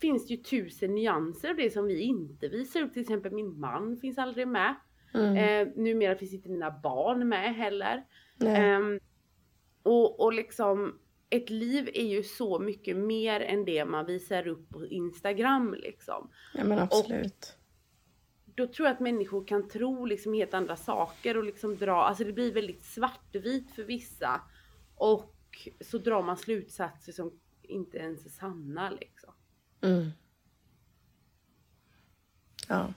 finns det ju tusen nyanser av det som vi inte visar upp. Till exempel min man finns aldrig med. Mm. Eh, numera finns inte mina barn med heller. Ehm, och, och liksom ett liv är ju så mycket mer än det man visar upp på Instagram liksom. ja men absolut. Då tror jag att människor kan tro liksom helt andra saker och liksom dra, alltså det blir väldigt svartvitt för vissa. Och så drar man slutsatser som inte ens är sanna liksom. Mm. Ja.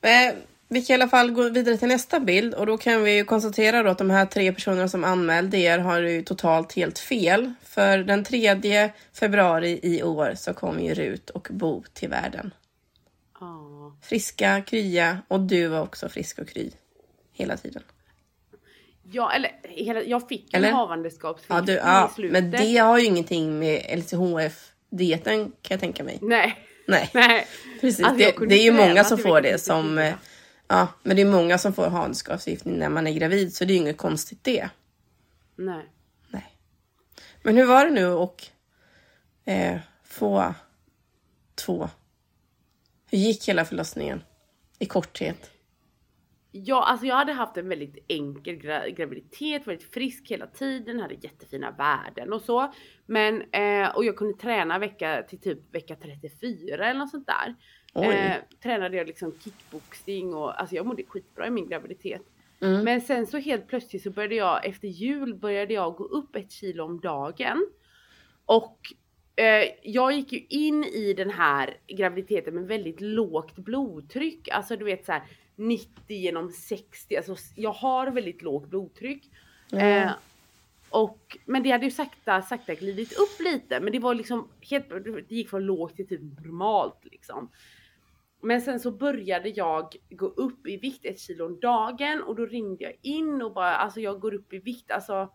Men vi kan i alla fall gå vidare till nästa bild och då kan vi ju konstatera då att de här tre personerna som anmälde er har ju totalt helt fel. För den 3 februari i år så kom ju Rut och Bo till världen. Ja. Friska, krya och du var också frisk och kry hela tiden. Ja, eller hela, jag fick Eller? en Ja, havandeskapsförgiftning du, ja, i slutet. men det har ju ingenting med LCHF-dieten kan jag tänka mig. Nej, Nej. nej. Precis, Alltså, det, det är ju många som får det som... 34. Ja, men det är många som får havandeskapsförgiftning när man är gravid så det är ju inget konstigt det. Nej. Nej. Men hur var det nu och eh, få två? Hur gick hela förlossningen? I korthet. Ja, alltså jag hade haft en väldigt enkel gra graviditet, varit frisk hela tiden, hade jättefina värden och så. Men, eh, och jag kunde träna vecka till typ vecka 34 eller något sånt där. Eh, tränade jag liksom kickboxing och alltså jag mådde skitbra i min graviditet. Mm. Men sen så helt plötsligt så började jag efter jul började jag gå upp ett kilo om dagen. Och eh, jag gick ju in i den här graviditeten med väldigt lågt blodtryck. Alltså du vet så här 90 genom 60. Alltså jag har väldigt lågt blodtryck. Mm. Eh, och, men det hade ju sakta, sakta glidit upp lite. Men det var liksom helt, det gick från lågt till typ normalt liksom. Men sen så började jag gå upp i vikt ett kilo om dagen och då ringde jag in och bara alltså jag går upp i vikt alltså.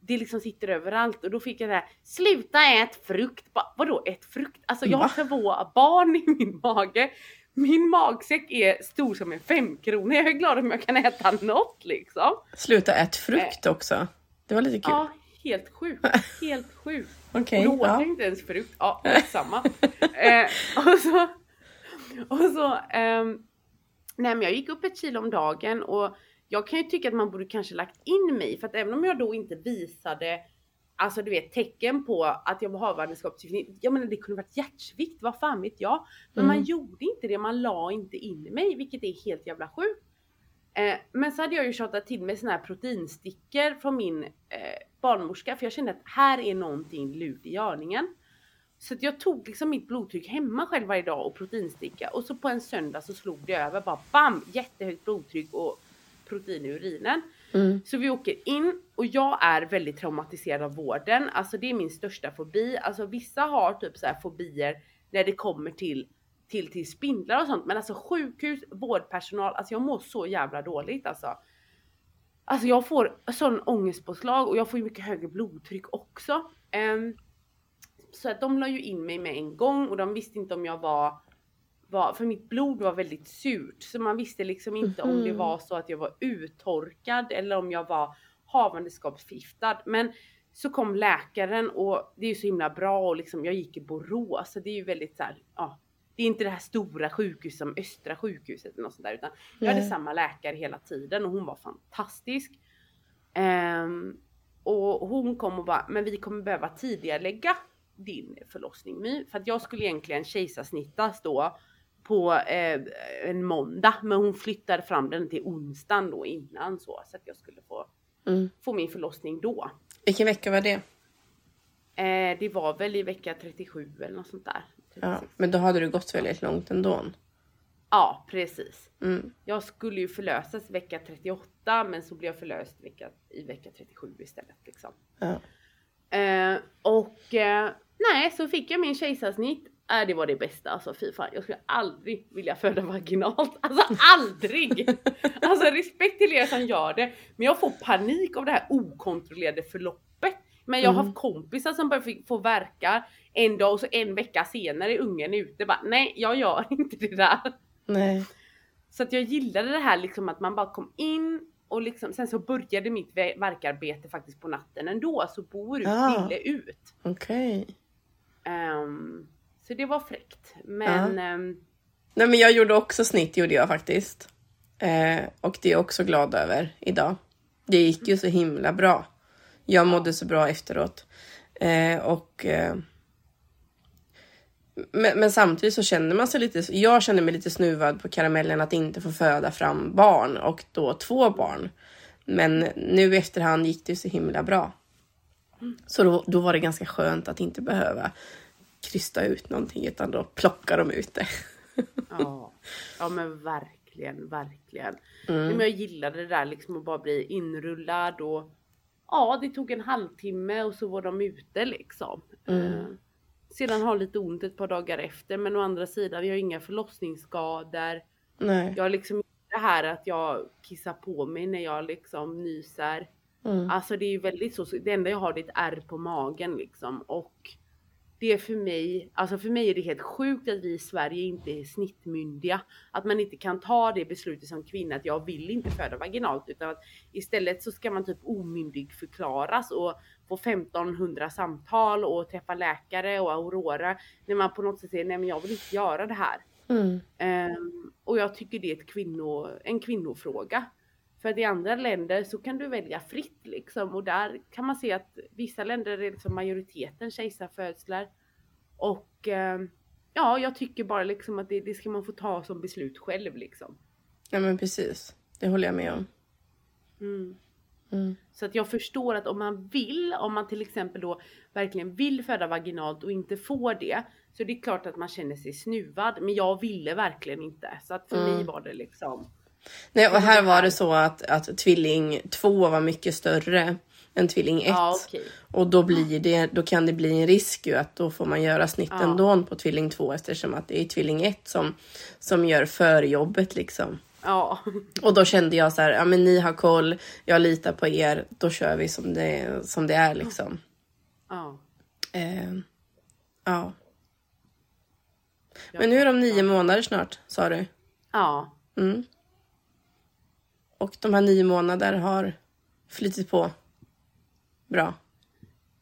Det liksom sitter överallt och då fick jag det här sluta ät frukt. Bara, vadå ät frukt? Alltså jag har två barn i min mage. Min magsäck är stor som en femkrona. Jag är glad om jag kan äta något liksom. Sluta ät frukt också. Det var lite kul. Ja, helt sjukt. Helt sjukt. <laughs> Okej. Och då åt ja. jag inte ens frukt. Ja, samma. eh, och så, <laughs> och så ehm, nej men jag gick upp ett kilo om dagen och jag kan ju tycka att man borde kanske lagt in mig för att även om jag då inte visade Alltså du vet tecken på att jag var havandeskapsförgiftning. Jag menar det kunde varit hjärtsvikt, vad fan vet jag. Men man Mm. gjorde inte det, man la inte in mig vilket är helt jävla sjukt. Eh, men så hade jag ju tjatat till mig såna här proteinstickor från min eh, barnmorska för jag kände att här är någonting lurt i görningen. Så jag tog liksom mitt blodtryck hemma själv varje dag och proteinsticka och så på en söndag så slog det över bara bam jättehögt blodtryck och protein i urinen. Mm. Så vi åker in och jag är väldigt traumatiserad av vården. Alltså det är min största fobi. Alltså vissa har typ så här fobier när det kommer till till, till spindlar och sånt. Men alltså sjukhus, vårdpersonal, alltså jag mår så jävla dåligt alltså. Alltså jag får sån ångestpåslag och jag får ju mycket högre blodtryck också. Um, så att de la ju in mig med en gång och de visste inte om jag var, var för mitt blod var väldigt surt så man visste liksom inte om det Mhm. var så att jag var uttorkad eller om jag var havandeskapsförgiftad. Men så kom läkaren och det är ju så himla bra och liksom jag gick i Borås så det är ju väldigt så här, ja. Det är inte det här stora sjukhuset som Östra sjukhuset eller något sånt där utan jag hade Nej. samma läkare hela tiden och hon var fantastisk. Ehm, och hon kom och bara, men vi kommer behöva tidigarelägga din förlossning My. För att jag skulle egentligen kejsarsnittas då på eh, en måndag. Men hon flyttade fram den till onsdagen då innan så. Så att jag skulle få, Mm. få min förlossning då. Vilken vecka var det? Eh, det var väl i vecka 37 eller något sånt där. Ja, 36. men då hade du gått väldigt långt ändå. ja precis. Mm. Jag skulle ju förlösas vecka 38 men så blev jag förlöst vecka, i vecka 37 istället. Liksom. Ja. Eh, och eh, nej, så fick jag min kejsarsnitt. Äh, det var det bästa alltså fy fan. Jag skulle aldrig vilja föda vaginalt. <laughs> Alltså aldrig! alltså respekt till er som gör det. Men jag får panik av det här okontrollerade förloppet. Men jag har Mm. haft kompisar som bara fick få verka en dag och så en vecka senare är ungen ute. Bara, nej, jag gör <laughs> inte det där. Nej. Så att jag gillade det här liksom att man bara kom in och liksom, sen så började mitt ve- verkarbete faktiskt på natten ändå. Så Bo ut Ah. ville ut. Okej. Ehm, så det var fräckt. Men ehm, Nej men jag gjorde också snitt gjorde jag faktiskt. Eh, och det är jag också glad över idag. Det gick ju så himla bra. Jag mådde så bra efteråt. Eh, och eh, men, men samtidigt så känner man sig lite, jag känner mig lite snuvad på karamellen att inte få föda fram barn och då två barn. Men nu i efterhand gick det så himla bra. Så då, då var det ganska skönt att inte behöva krysta ut någonting utan då plockar de ut det. ja, ja men verkligen, verkligen. Mm. Men jag gillade det där liksom att bara bli inrullad och ja, det tog en halvtimme och så var de ute liksom. Mm. Eh, sedan har lite ont ett par dagar efter men å andra sidan jag har inga förlossningsskador. Nej. Jag har liksom inte det här att jag kissar på mig när jag liksom nyser. Mm. Alltså det är ju väldigt så, det enda jag har det är ett ärr på magen liksom och det är för mig, alltså för mig är det helt sjukt att vi i Sverige inte är snittmyndiga. Att man inte kan ta det beslutet som kvinna att jag vill inte föda vaginalt utan att istället så ska man typ omyndig förklaras och få 1500 samtal och träffa läkare och Aurora när man på något sätt säger nej men jag vill inte göra det här. Mm. Ehm, och jag tycker det är kvinno, en kvinnofråga. För att i andra länder så kan du välja fritt liksom och där kan man se att vissa länder är liksom majoriteten kejsarfödslar. Och ehm, ja, jag tycker bara liksom att det, det ska man få ta som beslut själv liksom. Ja men precis. Det håller jag med om. Mm. Mm. Så att jag förstår att om man vill, om man till exempel då verkligen vill föda vaginalt och inte får det. Så det är klart att man känner sig snuvad. Men jag ville verkligen inte. Så att för Mm. mig var det liksom. Nej, och här var det så att, att tvilling 2 var mycket större än tvilling 1. Ja okej. Och då, blir det, då kan det bli en risk ju att då får man göra snitt Ja. ändå på tvilling 2 eftersom att det är tvilling 1 som, som gör förjobbet liksom. Ja. Och då kände jag så här, ja men ni har koll, jag litar på er, då kör vi som det, som det är liksom. ja. Eh, ja. Men nu är de nio månader snart, sa du. Ja. Mm. Och de här nio månader har flyttit på bra.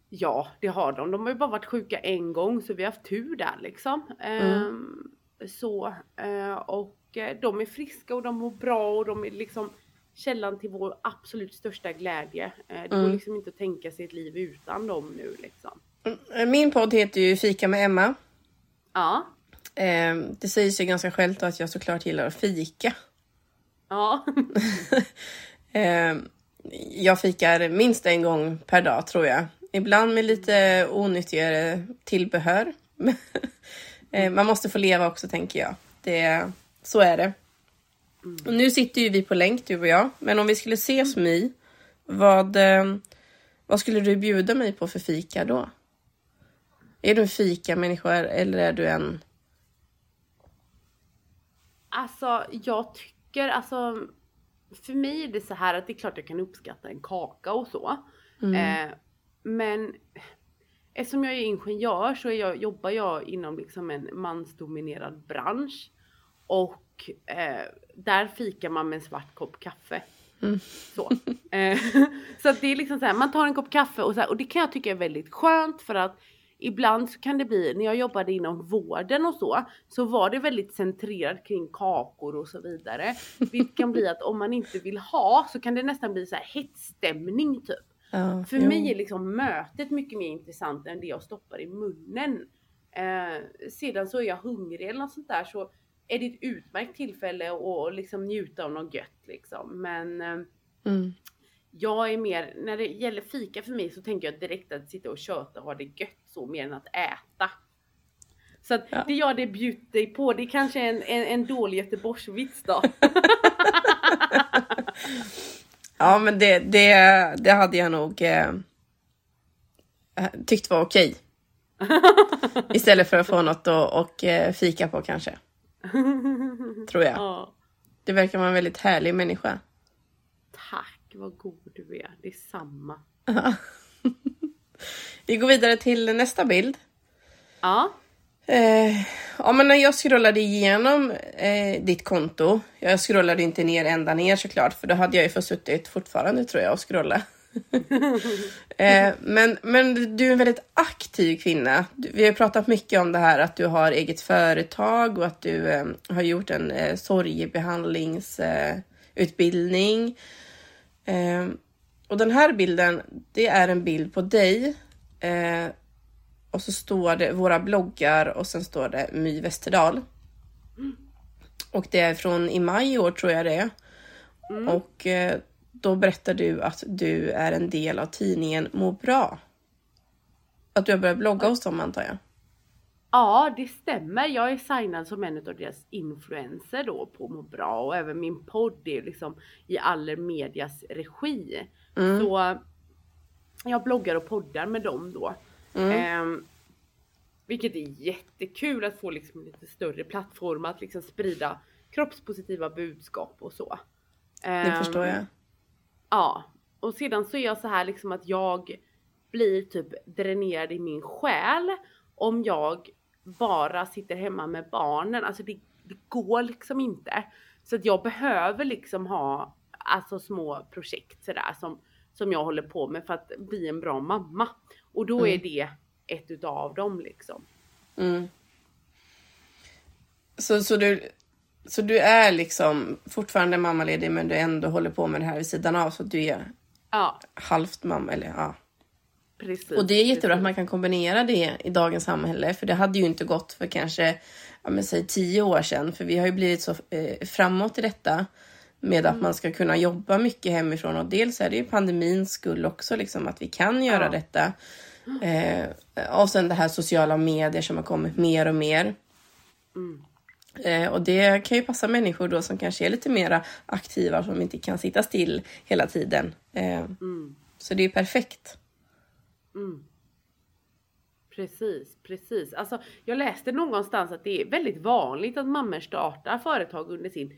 Ja, det har de. De har ju bara varit sjuka en gång så vi har haft tur där liksom. Ehm, så, eh, och eh, de är friska och de mår bra och de är liksom källan till vår absolut största glädje. Eh, det går Mm. liksom inte att tänka sig ett liv utan dem nu liksom. Mm, Min podd heter ju Fika med Emma. Ja. Eh, det sägs ju ganska självt att jag såklart gillar att fika. Ja. <laughs> Eh, jag fikar minst en gång per dag tror jag. Ibland med lite onyttigare tillbehör. <laughs> Eh, Man måste få leva också tänker jag. Det, så är det. Och nu sitter ju vi på länk du och jag. Men om vi skulle ses My, vad, eh, vad skulle du bjuda mig på för fika då? Är du en fika-människa eller är du en... Alltså jag tycker alltså för mig är det så här att det är klart jag kan uppskatta en kaka och så. Eh, men eftersom jag är ingenjör så är jag, jobbar jag inom liksom en mansdominerad bransch. Och eh, där fikar man med en svart kopp kaffe. Så. Eh, <laughs> så att det är liksom så här, man tar en kopp kaffe och, så här, och det kan jag tycka är väldigt skönt för att ibland så kan det bli, när jag jobbade inom vården och så, så var det väldigt centrerat kring kakor och så vidare. Vilket kan bli att om man inte vill ha så kan det nästan bli så här hetsstämning typ. Ja, För jo. mig är liksom mötet mycket mer intressant än det jag stoppar i munnen. Eh, sedan så är jag hungrig eller något sånt där så är det ett utmärkt tillfälle att liksom njuta av något gött liksom. Men eh, Mm. jag är mer, när det gäller fika för mig så tänker jag direkt att sitta och köta och ha det gött så mer än att äta. Så att Ja. det jag det bjudit dig på, det är kanske en, en, en dålig Göteborgsvits då. <laughs> Ja, men det, det, det hade jag nog eh, tyckt var okej. <laughs> Istället för att få något att och, eh, fika på kanske. Tror jag. ja. Du verkar vara en väldigt härlig människa. Tack, vad god du är. Det är samma. <laughs> Vi går vidare till nästa bild. Ja. Eh, ja, men när jag scrollade igenom eh, ditt konto. Jag scrollade inte ner ända ner såklart, för då hade jag ju försuttit fortfarande tror jag och scrolla. <laughs> eh, men, men du är en väldigt aktiv kvinna. Vi har pratat mycket om det här att du har eget företag och att du eh, har gjort en eh, sorgebehandlingsutbildning. Eh, utbildning. eh, och den här bilden, det är en bild på dig. Eh, och så står det våra bloggar och sen står det My Westerdahl. Och det är från i maj i år tror jag det är. Och eh, då berättar du att du är en del av tidningen Må bra. Att du har börjat blogga hos dem antar jag. Ja, det stämmer. Jag är signad som en av deras influenser då på Må bra och även min podd är liksom i Aller Medias regi. Så jag bloggar och poddar med dem då. Ehm, vilket är jättekul att få liksom lite större plattform att liksom sprida kroppspositiva budskap och så. Det Ehm, förstår jag. Ja, och sedan så är jag så här liksom att jag blir typ dränerad i min själ om jag bara sitter hemma med barnen. Alltså det, det går liksom inte. Så att jag behöver liksom ha alltså små projekt sådär som, som jag håller på med för att bli en bra mamma. Och då är det ett utav dem liksom. Mm. Så, så, du, så du är liksom fortfarande mammaledig men du ändå håller på med det här vid sidan av så att du är Ja, halvt mamma eller ja. precis. Och det är jättebra att precis. man kan kombinera det i dagens samhälle, för det hade ju inte gått för kanske, ja men säg tio år sedan, för vi har ju blivit så eh, framåt i detta med att man ska kunna jobba mycket hemifrån och dels är det ju pandemins skull också liksom att vi kan göra Ja. detta. Eh, och sen det här sociala medier som har kommit mer och mer. Eh, och det kan ju passa människor då som kanske är lite mera aktiva som inte kan sitta still hela tiden. Eh, Så det är perfekt. Precis, precis. Alltså, jag läste någonstans att det är väldigt vanligt att mammor startar företag under sin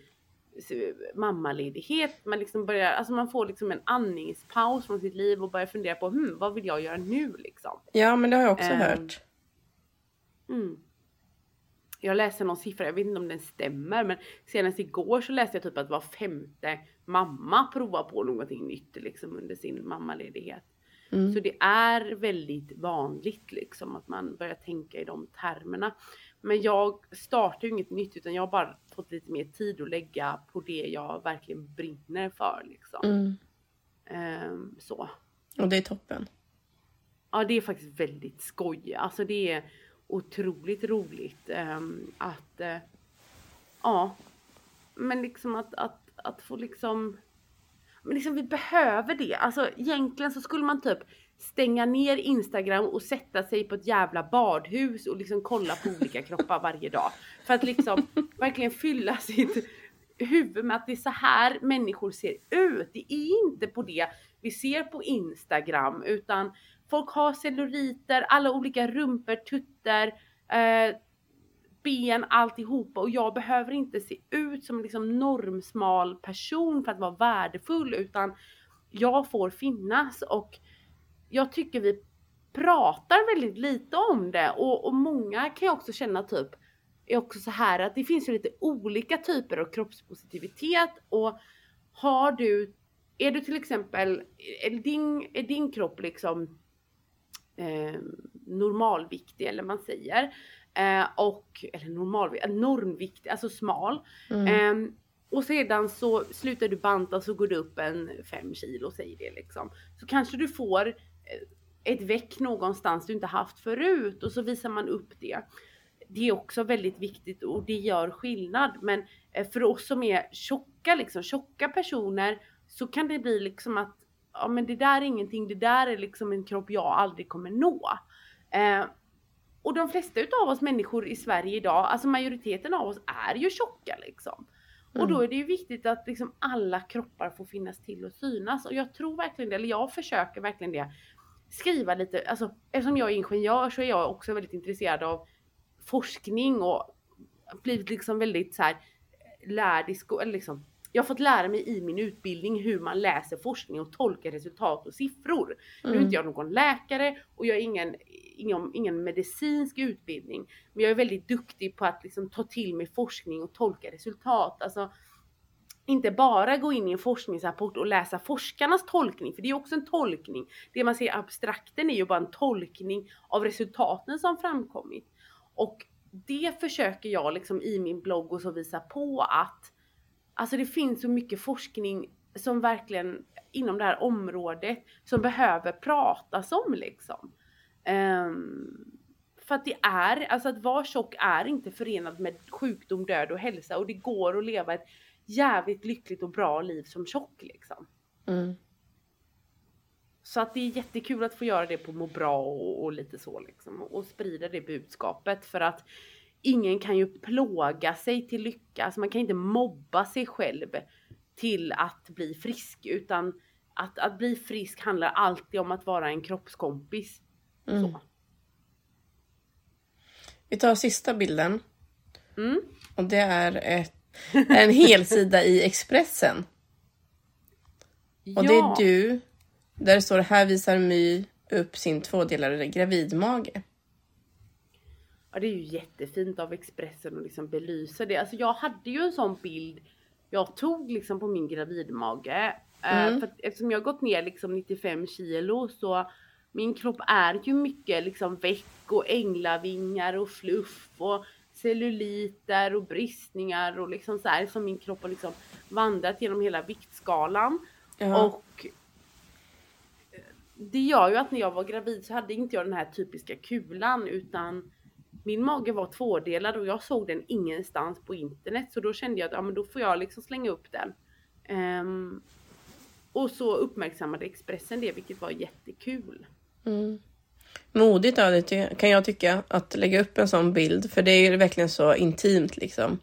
mammaledighet. Man, liksom börjar, alltså man får liksom en andningspaus från sitt liv och börjar fundera på hm, vad vill jag göra nu liksom. Ja, men det har jag också Ehm, hört. Mm. Jag läste någon siffra, jag vet inte om den stämmer, men senast igår så läste jag typ att var femte mamma provar på någonting nytt liksom under sin mammaledighet. Mm. Så det är väldigt vanligt liksom att man börjar tänka i de termerna. Men jag startar ju inget nytt utan jag har bara fått lite mer tid att lägga på det jag verkligen brinner för liksom. Mm. Ehm, så. Och det är toppen. Ja det är faktiskt väldigt skoj. Alltså det är otroligt roligt ehm, att eh, Ja Men liksom att, att, att få liksom Men liksom vi behöver det. Alltså egentligen så skulle man typ stänga ner Instagram och sätta sig på ett jävla badhus och liksom kolla på olika kroppar varje dag. För att liksom verkligen fylla sitt huvud med att det är så här människor ser ut. Det är inte på det vi ser på Instagram utan folk har celluliter, alla olika rumpor, tuttar, eh, ben, alltihopa och jag behöver inte se ut som en liksom normsmal person för att vara värdefull utan jag får finnas och jag tycker vi pratar väldigt lite om det och, och många kan jag också känna typ är också så här att det finns ju lite olika typer av kroppspositivitet och har du, är du till exempel, är din, är din kropp liksom eh, normalviktig eller man säger eh, och, eller normalviktig, normviktig, alltså smal. Mm. Eh, och sedan så slutar du banta så går du upp en 5 kilo säger det liksom. Så kanske du får ett väck någonstans du inte haft förut och så visar man upp det. Det är också väldigt viktigt och det gör skillnad. Men eh, för oss som är tjocka, liksom tjocka personer så kan det bli liksom att ja men det där är ingenting, det där är liksom en kropp jag aldrig kommer nå. Eh, och de flesta utav oss människor i Sverige idag, alltså majoriteten av oss är ju tjocka liksom. Mm. Och då är det ju viktigt att liksom alla kroppar får finnas till och synas. Och jag tror verkligen det, eller jag försöker verkligen det skriva lite, alltså eftersom jag är ingenjör så är jag också väldigt intresserad av forskning och blivit liksom väldigt så här lärd i skolan, liksom jag har fått lära mig i min utbildning hur man läser forskning och tolkar resultat och siffror. Mm. Nu är inte mm. jag någon läkare och jag har ingen, ingen, ingen medicinsk utbildning. Men jag är väldigt duktig på att liksom ta till mig forskning och tolka resultat. Alltså, inte bara gå in i en forskningsrapport och läsa forskarnas tolkning, för det är också en tolkning. Det man ser abstrakten är ju bara en tolkning av resultaten som framkommit. Och det försöker jag liksom i min blogg och så visa på att alltså det finns så mycket forskning som verkligen inom det här området som behöver pratas om liksom. Um, för att det är, alltså att vara tjock är inte förenat med sjukdom, död och hälsa och det går att leva ett jävligt lyckligt och bra liv som tjock liksom. Mm. Så att det är jättekul att få göra det på må bra och, och lite så liksom. Och, sprida det budskapet för att ingen kan ju plåga sig till lycka. Alltså man kan inte mobba sig själv till att bli frisk utan att, att bli frisk handlar alltid om att vara en kroppskompis. Mm. Så. Vi tar sista bilden. Mm. Och det är ett en helsida i Expressen. Och ja. det är du. Där det står här visar My upp sin tvådelade gravidmage. Ja det är ju jättefint av Expressen att liksom belysa det. Alltså jag hade ju en sån bild jag tog liksom på min gravidmage. Eh, mm. för eftersom jag gått ner liksom 95 kilo så min kropp är ju mycket liksom väck och änglavingar och fluff och celluliter och bristningar och liksom så här som min kropp har liksom vandrat genom hela viktskalan. Ja. Och eh, det gör ju att när jag var gravid så hade inte jag den här typiska kulan utan min mage var tvådelad och jag såg den ingenstans på internet så då kände jag att ja, men då får jag liksom slänga upp den. Um, och så uppmärksammade Expressen det vilket var jättekul. Mm modigt av dig kan jag tycka att lägga upp en sån bild för det är ju verkligen så intimt liksom.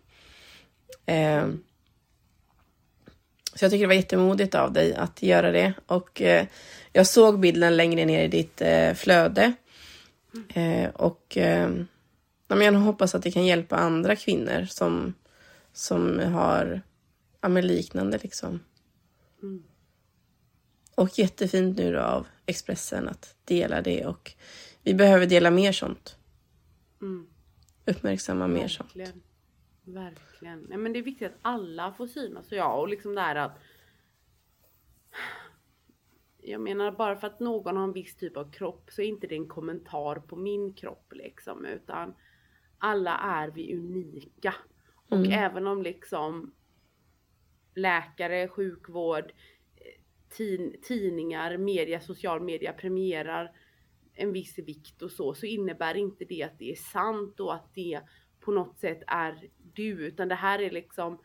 Eh, så jag tycker det var jättemodigt av dig att göra det och eh, jag såg bilden längre ner i ditt eh, flöde eh, och eh, jag hoppas att det kan hjälpa andra kvinnor som, som har ja, liknande liksom. Mm. Och jättefint nu då av Expressen att dela det och vi behöver dela mer sånt. Mm. Uppmärksamma mer Verkligen. sånt. Verkligen. Nej, men det är viktigt att alla får synas och ja, och liksom det här att jag menar bara för att någon har en viss typ av kropp så är inte det en kommentar på min kropp liksom utan alla är vi unika. Och mm. även om liksom läkare, sjukvård, tidningar, media, social media premierar en viss vikt och så, så innebär inte det att det är sant och att det på något sätt är du, utan det här är liksom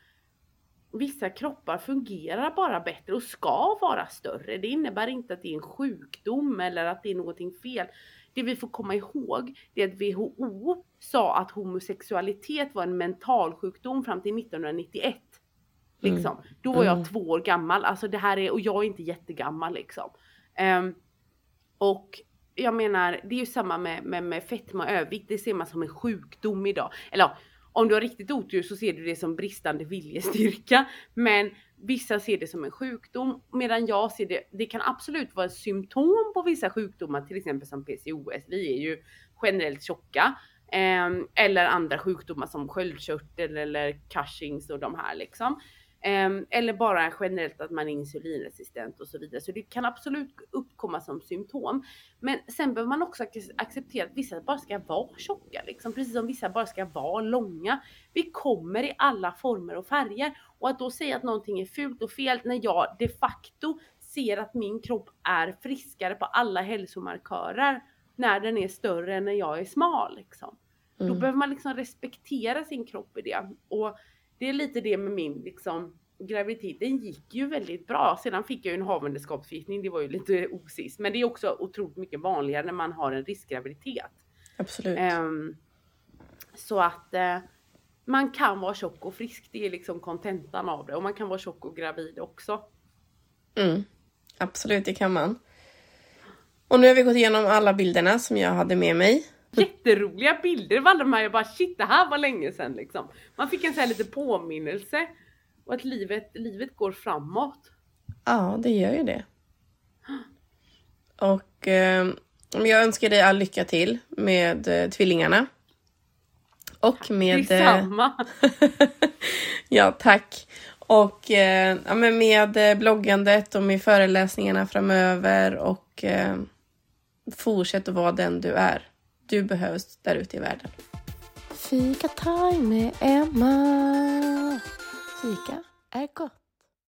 vissa kroppar fungerar bara bättre och ska vara större. Det innebär inte att det är en sjukdom eller att det är någonting fel. Det vi får komma ihåg det är att WHO sa att homosexualitet var en mentalsjukdom fram till 1991. Liksom. Mm. Då var jag mm. två år gammal, alltså det här är, och jag är inte jättegammal liksom. Um, och jag menar, det är ju samma med, med, med fetma och övervikt, det ser man som en sjukdom idag. Eller om du har riktigt otur så ser du det som bristande viljestyrka. Men vissa ser det som en sjukdom medan jag ser det, det kan absolut vara ett symptom på vissa sjukdomar, till exempel som PCOS. Vi är ju generellt tjocka. Eh, eller andra sjukdomar som sköldkörtel eller Cushings och de här liksom. Ehm, eller bara generellt att man är insulinresistent och så vidare. Så det kan absolut uppkomma som symptom. Men sen behöver man också acceptera att vissa bara ska vara tjocka, liksom. precis som vissa bara ska vara långa. Vi kommer i alla former och färger och att då säga att någonting är fult och fel när jag de facto ser att min kropp är friskare på alla hälsomarkörer när den är större än när jag är smal. Liksom. Mm. Då behöver man liksom respektera sin kropp i det. Och det är lite det med min liksom graviditet. Den gick ju väldigt bra. Sedan fick jag ju en havandeskapsförgiftning. Det var ju lite osis, men det är också otroligt mycket vanligare när man har en riskgraviditet. Absolut. Um, så att uh, man kan vara tjock och frisk. Det är liksom kontentan av det och man kan vara tjock och gravid också. Mm. Absolut, det kan man. Och nu har vi gått igenom alla bilderna som jag hade med mig jätteroliga bilder av alla de här. Jag bara shit det här var länge sedan liksom. Man fick en sån här lite påminnelse. Och att livet, livet går framåt. Ja, det gör ju det. Och eh, jag önskar dig all lycka till med eh, tvillingarna. Och med... Eh, Detsamma! <laughs> ja, tack. Och eh, ja, men med eh, bloggandet och med föreläsningarna framöver och eh, fortsätt att vara den du är. Du behövs där ute i världen. Fika time med Emma. Fika är gott.